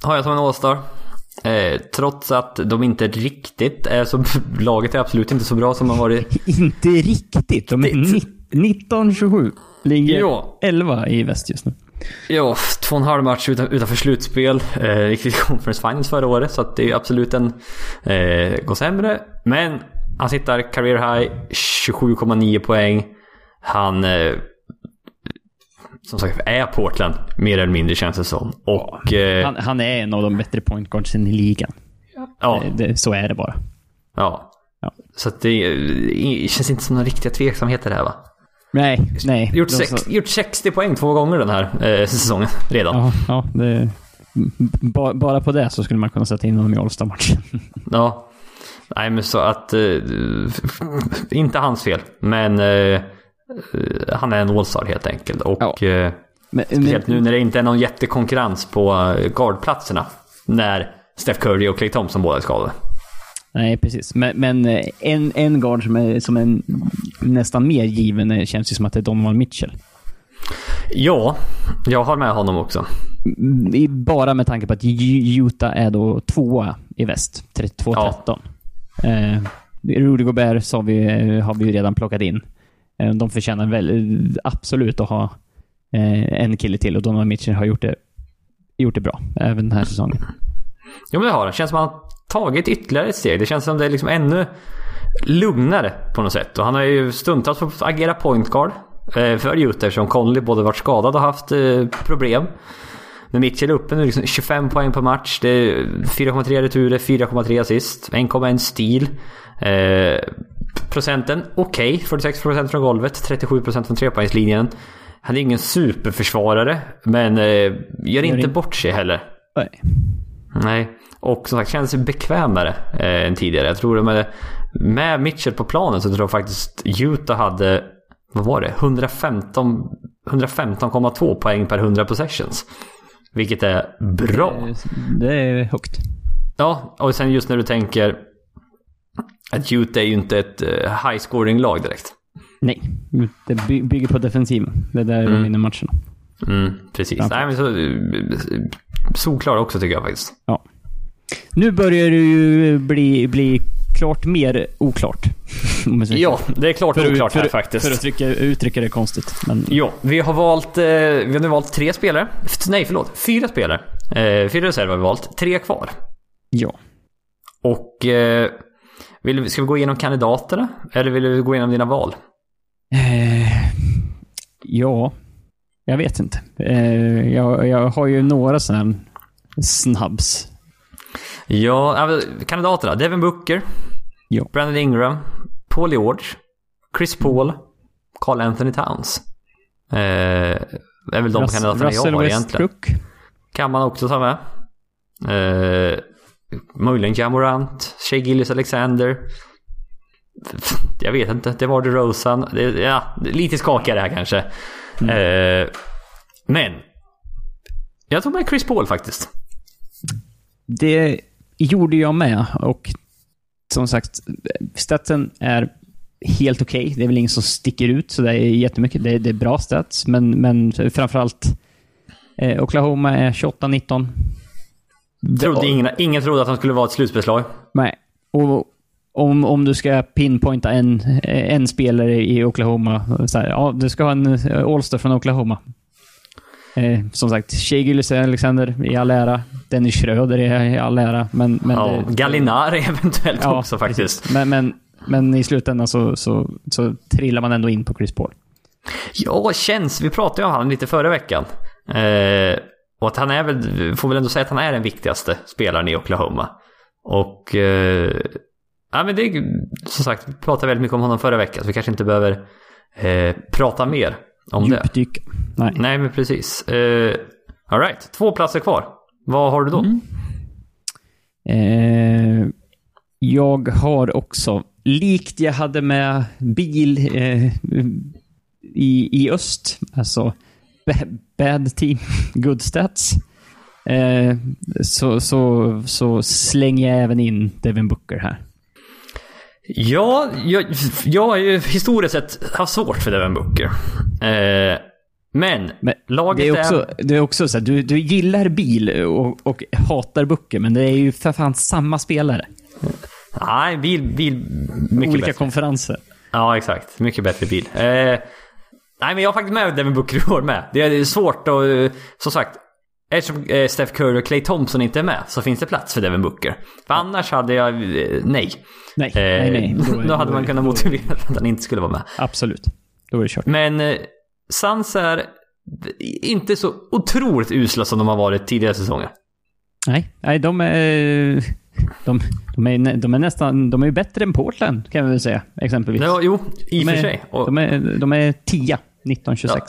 har jag som en All-star. Eh, trots att de inte riktigt är så... Laget är absolut inte så bra som de varit. Inte riktigt. De är ni- 19-27. Ligger Ja. 11 i väst just nu. Ja, två och en halv match utan, utanför slutspel. Eh, gick till Conference Finals förra året så det är absolut en... Eh, går sämre. Men han sitter career high, 27,9 poäng. Han... Eh, som sagt är Portland mer eller mindre känns det som. Och... Eh, Han, han är en av de bättre point guardsen i ligan. ja. Det, det, så är det bara. Ja. Ja. Så det, det känns inte som några riktiga tveksamheter här va? Nej, nej. Gjort, sex, gjort 60 poäng två gånger den här eh, säsongen redan. Ja. Ja, ja det, ba, bara på det så skulle man kunna sätta in honom i All-Star-matchen. Nej men så att... Eh, inte hans fel. Men eh, han är en All-star helt enkelt. Och Ja. eh, Men, speciellt nu när det inte är någon jättekonkurrens på eh, guardplatserna. När Steph Curry och Clay Thompson båda är skadade. Nej, precis. Men, men eh, en, en guard som är, som är nästan mer given eh, känns ju som att det är Donovan Mitchell. Ja, jag har med honom också. Mm, Bara med tanke på att Utah är då tvåa i väst. 32-13. Eh, Rudy Gobert så har vi, eh, har vi redan plockat in. Eh, de förtjänar väl eh, absolut att ha eh, en kille till och Donovan Mitchell har gjort det gjort det bra, även den här säsongen. Jo men det har han. Känns som att tagit ytterligare ett steg. Det känns som det är liksom ännu lugnare på något sätt. Och han har ju stundtals fått agera point guard eh, för Utah eftersom Conley både varit skadad och haft eh, problem. Men Mitchell är uppe nu liksom 25 poäng per match. Det är 4,3 returer, 4,3 assist, 1,1 stil. Eh, procenten okej. Okay. 46% från golvet, 37% från trepoängslinjen. Han är ingen superförsvarare, men eh, gör inte bort sig heller. Nej. Nej. Och som sagt känns sig bekvämare eh, än tidigare. Jag tror med, med Mitchell på planen så tror jag faktiskt Utah hade, vad var det, 115, 115,2 poäng per 100 possessions. Vilket är bra. Det, är högt. Ja, och sen just när du tänker att Utah är ju inte ett uh, high scoring lag direkt. Nej, det bygger på defensiven. Det är där mm. de vinner matcherna. Mm, precis. Nej, men så, solklar också tycker jag faktiskt. Ja. Nu börjar det ju bli, bli klart mer oklart. ja, det är klart för, oklart för, här faktiskt. För att trycka, uttrycka det konstigt. Men... Ja, vi har valt, eh, vi har nu valt tre spelare. Nej, förlåt. Fyra spelare. Eh, fyra reserver har vi valt. Tre kvar. Ja. Och... Eh, vill, ska vi gå igenom kandidaterna? Eller vill du gå igenom dina val? Eh, ja, jag vet inte. Eh, jag, jag har ju några sådana snabbs. Ja, kandidaterna. Devin Booker. Ja. Brandon Ingram. Paul George. Chris Paul. Carl Anthony Towns. Eh, är väl de Russ, kandidaterna Russell jag har Westbrook. egentligen. Kan man också ta med. Eh, möjligen Jamorant. Shea Gillis Alexander. Jag vet inte. Det var. Det, ja, lite skakigare här kanske. Mm. Eh, men. Jag tog med Chris Paul faktiskt. Det gjorde jag med och som sagt, statsen är helt okej. Okay. Det är väl ingen som sticker ut så det är jättemycket. Det är, det är bra stats, men, men framförallt eh, Oklahoma är 28-19. Trodde ingen, ingen trodde att han skulle vara ett slutspelslag. Nej. Och om, om du ska pinpointa en, en spelare i Oklahoma. Så här, ja, du ska ha en eh, Allstar från Oklahoma. Eh, som sagt, Shea Alexander i all ära. Dennis Schröder i all ära. Men, men ja, det, Gallinar eventuellt ja, också faktiskt. Men, men, men, i slutändan så, så, så trillar man ändå in på Chris Paul. Ja, känns. Vi pratade ju om honom lite förra veckan. Eh, och att han är väl, får väl ändå säga att han är den viktigaste spelaren i Oklahoma. Och eh, ja, men det är som sagt, vi pratade väldigt mycket om honom förra veckan så vi kanske inte behöver eh, prata mer om Djupdyka. det. Nej. Nej, men precis. Uh, Alright, två platser kvar. Vad har du då? Mm. Eh, jag har också, likt jag hade med bil eh, i, i öst, alltså bad team, good stats, eh, så, så, så slänger jag även in Devin Booker här. Ja, jag, jag har ju historiskt sett haft svårt för Devin Booker. Eh, men, men, laget det är... Också, är... Det är också så här, du, du gillar bil och, och hatar Booker, men det är ju för fan samma spelare. Nej, bil... bil mycket Olika bättre. konferenser. Ja, exakt. Mycket bättre bil. Eh, nej, men jag har faktiskt med Devin Booker i år med. Det är svårt att... Som sagt, Eftersom eh, Steph Curry och Clay Thompson inte är med så finns det plats för Devin Booker. För annars hade jag... Eh, nej. Nej, eh, nej, nej. Då, då hade man kunnat motivera att han inte skulle vara med. Absolut. Då är det kört. Men eh, Suns är inte så otroligt usla som de har varit tidigare säsonger. Nej, nej de är... De, de, är, de är nästan... De är ju bättre än Portland, kan vi väl säga. Exempelvis. Ja, jo, i och för sig. Och, de är, de är 10, 19-26. Ja.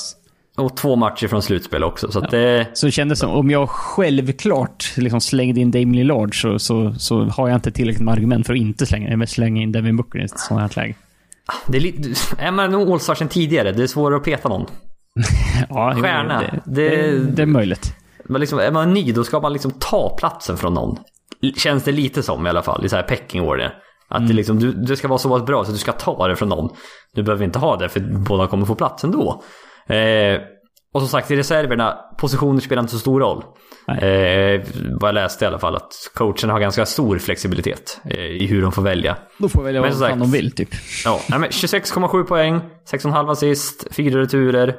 Och två matcher från slutspel också. Så, ja. det... så det kändes som om jag självklart liksom slängde in Damien Lillard så, så, så har jag inte tillräckligt med argument för att inte slänga, slänga in Devin Booker i ett sånt här läge. Det är, lite, är man Allstar sen tidigare, det är svårare att peta någon. ja, Stjärna. Det, det, det, är möjligt. Men liksom, är man ny, då ska man liksom ta platsen från någon. Känns det lite som i alla fall, i så här pecking order. Att mm. det, liksom, du, det ska vara så bra så du ska ta det från någon. Du behöver inte ha det för båda kommer få plats ändå. Eh, och som sagt i reserverna, positioner spelar inte så stor roll. Eh, vad jag läste i alla fall, att coachen har ganska stor flexibilitet eh, i hur de får välja. De får välja vad fan de vill typ. Ja, 26,7 poäng, 6,5 assist, 4 returer.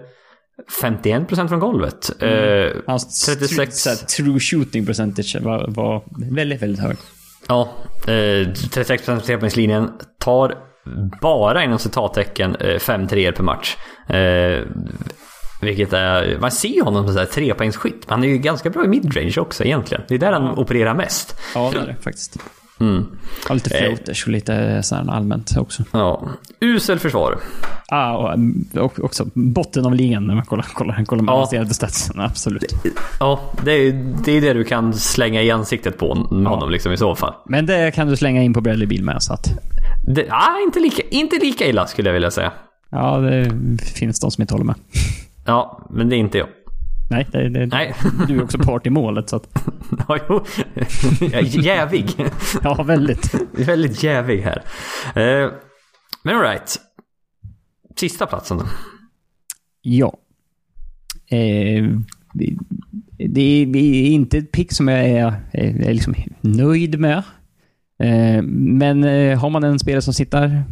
51% från golvet. Mm. Eh, Hans 36. True, true shooting percentage var, var väldigt, väldigt hög. Ja, eh, 36% på trepoängslinjen. Tar bara inom citattecken eh, fem treor per match. Eh, vilket är, man ser ju honom som trepoängsskytt. Men han är ju ganska bra i midrange också egentligen. Det är där han opererar mest. Ja, det är det faktiskt. Mm. Och lite floaters och lite så här allmänt också. Ja. Usel försvar. Ah, och, och också botten av ligan när man kollar, kollar, kollar med Ja. avancerade statsen. Absolut. Ja, det är det, är det du kan slänga i ansiktet på honom liksom i så fall. Men det kan du slänga in på Bradley Beal med. Så att, Det, ah, inte, lika, inte lika illa skulle jag vilja säga. Ja, det finns de som inte håller med. Ja, men det är inte jag. Nej, det, det, Nej. du är också part i målet. Så att, Ja, jo. Jag är jävig. ja, väldigt. Väldigt jävig här. Eh, men alright. Sista platsen då. Ja. Eh, det, är inte ett pick som jag är, är, liksom nöjd med. Eh, men eh, har man en spelare som sitter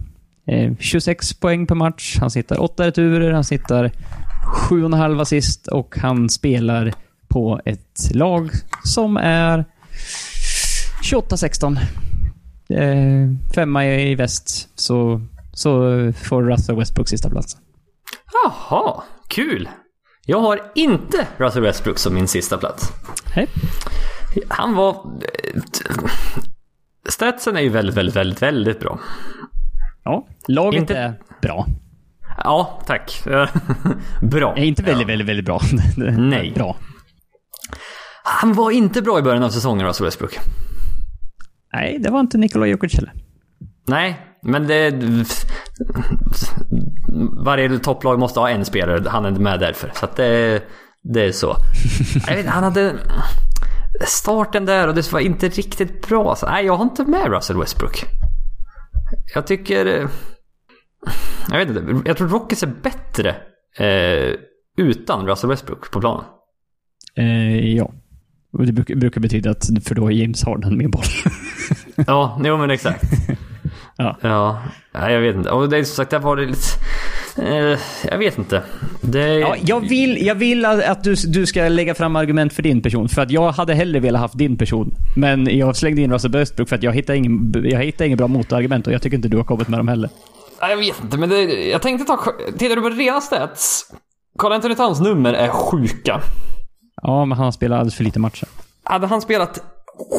26 poäng per match, han sitter 8 returer, han sitter 7,5 assist och han spelar på ett lag som är 28-16. Eh, femma i väst, så, så får Russell Westbrook sista platsen. Jaha, kul. Jag har inte Russell Westbrook som min sista plats. Hej. Han var... eh, Statsen är ju väldigt, väldigt, väldigt, väldigt bra. Ja, laget Inte- är bra. Ja, tack. bra. Är inte väldigt, Ja. väldigt, väldigt bra. Nej. Bra. Han var inte bra i början av säsongen, Russell Westbrook. Nej, det var inte Nikola Jokic heller. Nej, men det... Varje topplag måste ha en spelare, han är inte med därför. Så att det, det är så. Jag vet, han hade... Starten där och det var inte riktigt bra. Så, nej, jag har inte med Russell Westbrook. Jag tycker... Jag vet inte, jag tror Rockets är bättre eh, utan Russell Westbrook på planen. Eh, ja. Det brukar, brukar betyda att för då är James Harden med boll. Ja, jo men exakt. Ja. Ja, jag vet inte. Och det är som sagt, där var det lite... Eh, jag vet inte. Det... ja, jag vill, jag vill att du, du ska lägga fram argument för din person. För att jag hade hellre velat haft din person. Men jag slängde in Russell Westbrook för att jag hittade ingen, jag hittade ingen bra motargument och jag tycker inte du har kommit med dem heller. Nej, jag vet inte, men det, jag tänkte ta... Tittar du på rena stats? Carl Anthony Towns nummer är sjuka. Ja, men han har spelat alldeles för lite matcher. Hade han spelat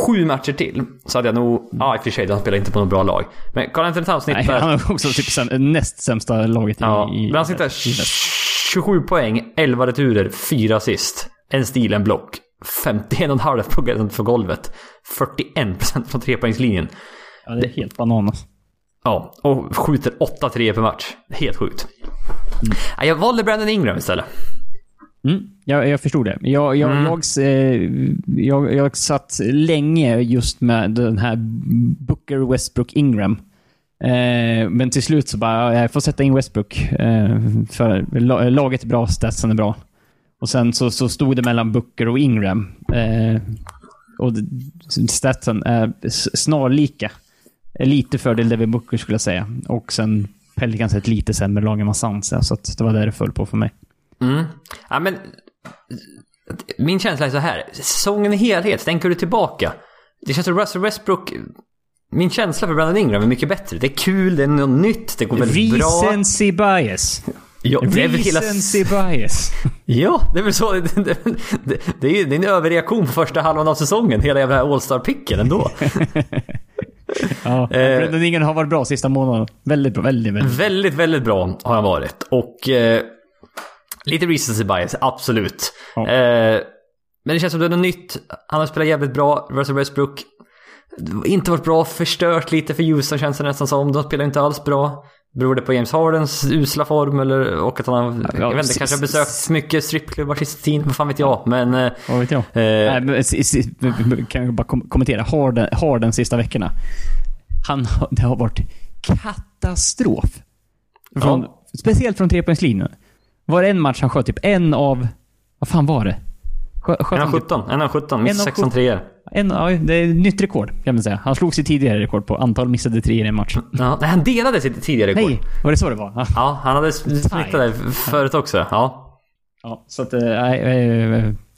sju matcher till så hade jag nog... Ja, i och för sig, han spelar inte på något bra lag. Men Carl Anthony Towns Nej, snittar... han har också typ säm, näst sämsta laget ja, i... men han snittar 27 poäng, 11 returer, 4 assist. En stil, en block. 51,5% på golvet. 41% från trepoängslinjen. Ja, det är helt bananas. Ja, och skjuter 8 3 per match. Helt sjukt. Nej, Jag valde Brandon Ingram istället. Mm, jag, jag förstod det. Jag, jag, Mm. jag, eh, jag, jag satt länge just med den här Booker, Westbrook, Ingram. Eh, men till slut så bara, ja, jag får sätta in Westbrook. Eh, för la- laget är bra, statsen är bra. Och sen så, så stod det mellan Booker och Ingram. Eh, och statsen är snarlika. Lite fördel Devin Booker skulle jag säga. Och sen Pelicans är ett lite sämre lag än vad Suns är, så det var där det föll på för mig. Mm. Ja, men... Min känsla är så här. Säsongen i helhet, tänker du tillbaka. Det känns som Russell Westbrook... Min känsla för Brandon Ingram är mycket bättre. Det är kul, det är något nytt, det går väldigt bra. Recency bias. Ja, det är väl hela... Recency bias. Ja, det är väl så. Det, det, det, det är det är en överreaktion på första halvan av säsongen. Hela jävla All-Star-picken ändå. Ja, Eh. Brendan Ingram har varit bra sista månaden. Väldigt bra. Väldigt, väldigt. Väldigt, väldigt bra har han varit. Och eh, lite recency bias, absolut. Ja. Eh, men det känns som det är något nytt. Han har spelat jävligt bra, Russell Westbrook. Inte varit bra, förstört lite för Houston känns det nästan som. De spelar inte alls bra. Beror det på James Hardens usla form eller och att han Ja, jag vet inte, kanske har besökt mycket strippklubbar sista tiden, vad fan vet jag. Men eh, Vad vet jag? Eh. Nej, men, kan jag bara kom- kommentera Harden, Harden sista veckorna. Han, det har varit katastrof. Från, Ja. Speciellt från trepoängslinjen. Var det en match han sköt typ en av... Vad fan var det? Skö- Sköt en av han typ 17, en av 17, miss En av 16 treor. en, ja, det är ett nytt rekord kan man säga. Han slog sitt tidigare rekord på antal missade treor i en match. Ja, nej, han delade sitt tidigare rekord. Nej, var det så det var? Ja. Ja, han hade snittat där förut också. Ja. Ja, så att, eh,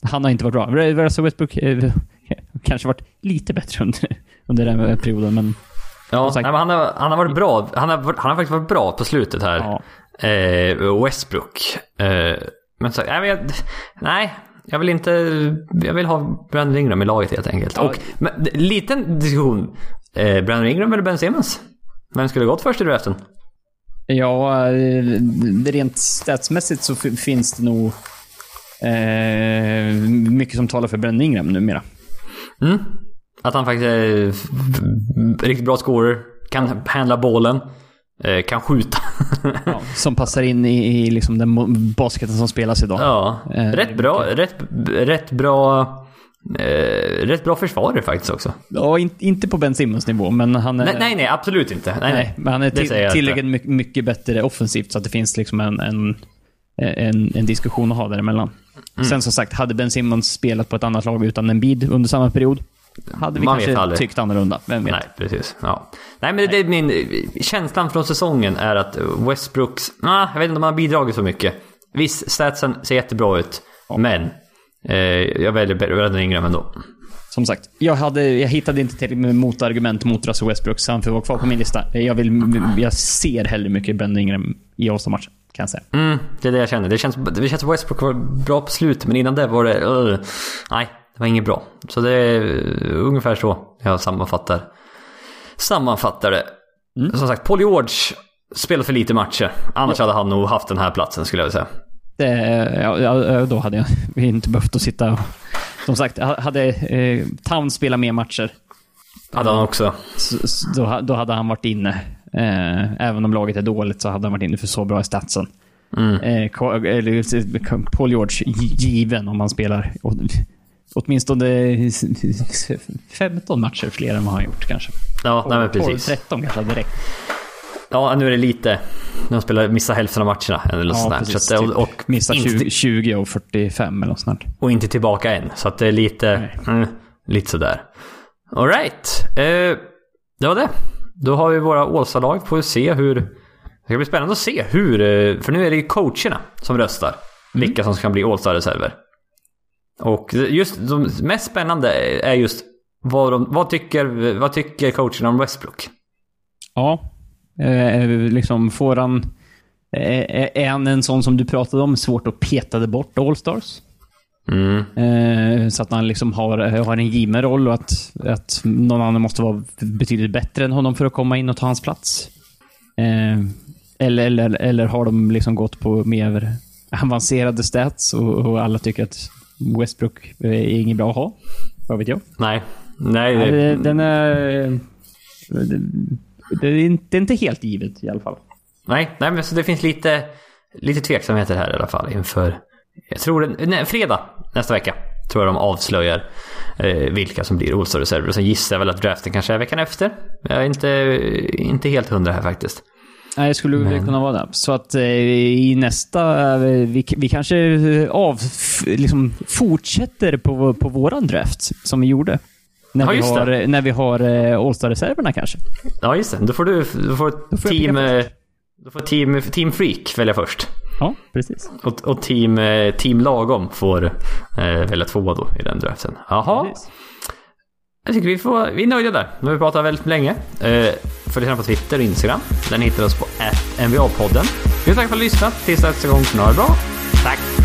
han har inte varit bra. Russell Westbrook eh, kanske varit lite bättre under, under den här perioden, men Ja, sagt- nej, men han, har, han har varit bra. Han har, han har faktiskt varit bra på slutet här. ja. Eh, Westbrook. Eh, men så, nej, men jag, nej, jag vill inte... Jag vill ha Brandon Ingram i laget helt enkelt. Ja. Och, men, liten diskussion. Eh, Brandon Ingram eller Ben Simmons? Vem skulle gått först i draften? Ja, eh, rent statsmässigt så finns det nog eh, mycket som talar för Brennan Ingram numera. Mm. Att han faktiskt är riktigt bra scorer. Kan handla bollen. Eh, kan skjuta. Ja, som passar in i, i liksom den basketen som spelas idag. ja, Eh, rätt bra. Rätt, rätt bra... Eh, rätt bra försvarare faktiskt också. Ja, in, inte på Ben Simmons nivå, men han är... Nej, nej, nej absolut inte. Nej, nej, nej. men han är till, tillräckligt mycket, mycket bättre offensivt så att det finns liksom en, en, en, en diskussion att ha däremellan. Mm. Sen som sagt, hade Ben Simmons spelat på ett annat lag utan en bid under samma period, hade vi Man kanske tyckt annorlunda. Vem vet? Nej, precis. Ja. Nej, men det är min känslan från säsongen är att Westbrooks... Ah, jag vet inte om han har bidragit så mycket. Visst, statsen ser jättebra ut. Men eh, jag väljer Brandon Ingram ändå. Som sagt, jag, hade, jag hittade inte till med motargument mot Russell Westbrook, så han får vara kvar på min lista. Jag, vill, jag ser hellre mycket Brendan Ingram i All-Star-matchen, kan jag säga. Mm, det är det jag känner. Det känns, det känns som Westbrook var bra på slutet, men innan det var det... Uh, nej, det var inget bra. Så det är uh, ungefär så jag sammanfattar, sammanfattar det. Som sagt, Paul George spelar för lite matcher. Annars hade han nog haft den här platsen skulle jag säga. Det, ja, ja, då hade jag inte behövt att sitta och... Som sagt, hade eh, Town spelat mer matcher, Hade han också. så, så, då, då hade han varit inne. Eh, även om laget är dåligt så hade han varit inne för så bra i statsen. Mm. Eh, eller, Paul George gi- given om han spelar åtminstone 15 matcher fler än vad han gjort kanske. Ja, nej men 12, precis. 13 kanske räckt. Ja, nu är det lite... De spelar, missar hälften av matcherna. Eller något Ja, sånt precis. Att, typ. och, och, Missar inte, 20, 20 och 45 eller något sånt. och inte tillbaka än. Så att det är lite... Mm, lite sådär. Alright. Eh, det var det. Då har vi våra Ålsta-lag. Får vi se hur... Det ska bli spännande att se hur... eh, För nu är det ju coacherna som röstar. Vilka som ska bli All-Star-reserver. Och just de mest spännande är just vad, de, vad, tycker, vad tycker coacherna om Westbrook? Ja. Eh, liksom får han... Eh, är han en sån som du pratade om, svårt att peta bort All-Stars? Mm. Eh, så att han liksom har, har en given roll och att, att någon annan måste vara betydligt bättre än honom för att komma in och ta hans plats. Eh, eller, eller, eller har de liksom gått på mer avancerade stats och, och alla tycker att Westbrook är inget bra att ha? Vad vet jag? Nej. Nej, det, Den är... Det, det, är inte, det är inte helt givet i alla fall. Nej, nej men så det finns lite, lite tveksamheter här i alla fall inför... Jag tror det, nej, fredag nästa vecka tror jag de avslöjar eh, vilka som blir All-Star-reserver. Och sen gissar jag väl att draften kanske är veckan efter. Jag är inte, inte helt hundra här faktiskt. Nej, det skulle väl kunna vara det. Så att eh, i nästa... Eh, vi, vi kanske eh, av, f- liksom fortsätter på, på våran draft som vi gjorde. När, Ja, vi, just det. har, eh, när vi har eh, All-Star-reserverna kanske. Ja, just det. Då får du, du får Då får team... Då får team, team Freak välja först. Ja, precis. Och, och team, team Lagom får eh, välja tvåa då i den draften. Jaha. precis. Jag tycker vi, får, vi är nöjda där. Nu har vi pratat väldigt länge. Eh, följ gärna på Twitter och Instagram. Den hittar oss på NBA-podden. Vi tackar för att ni har lyssnat. Tills nästa gång, så ha det bra. Tack!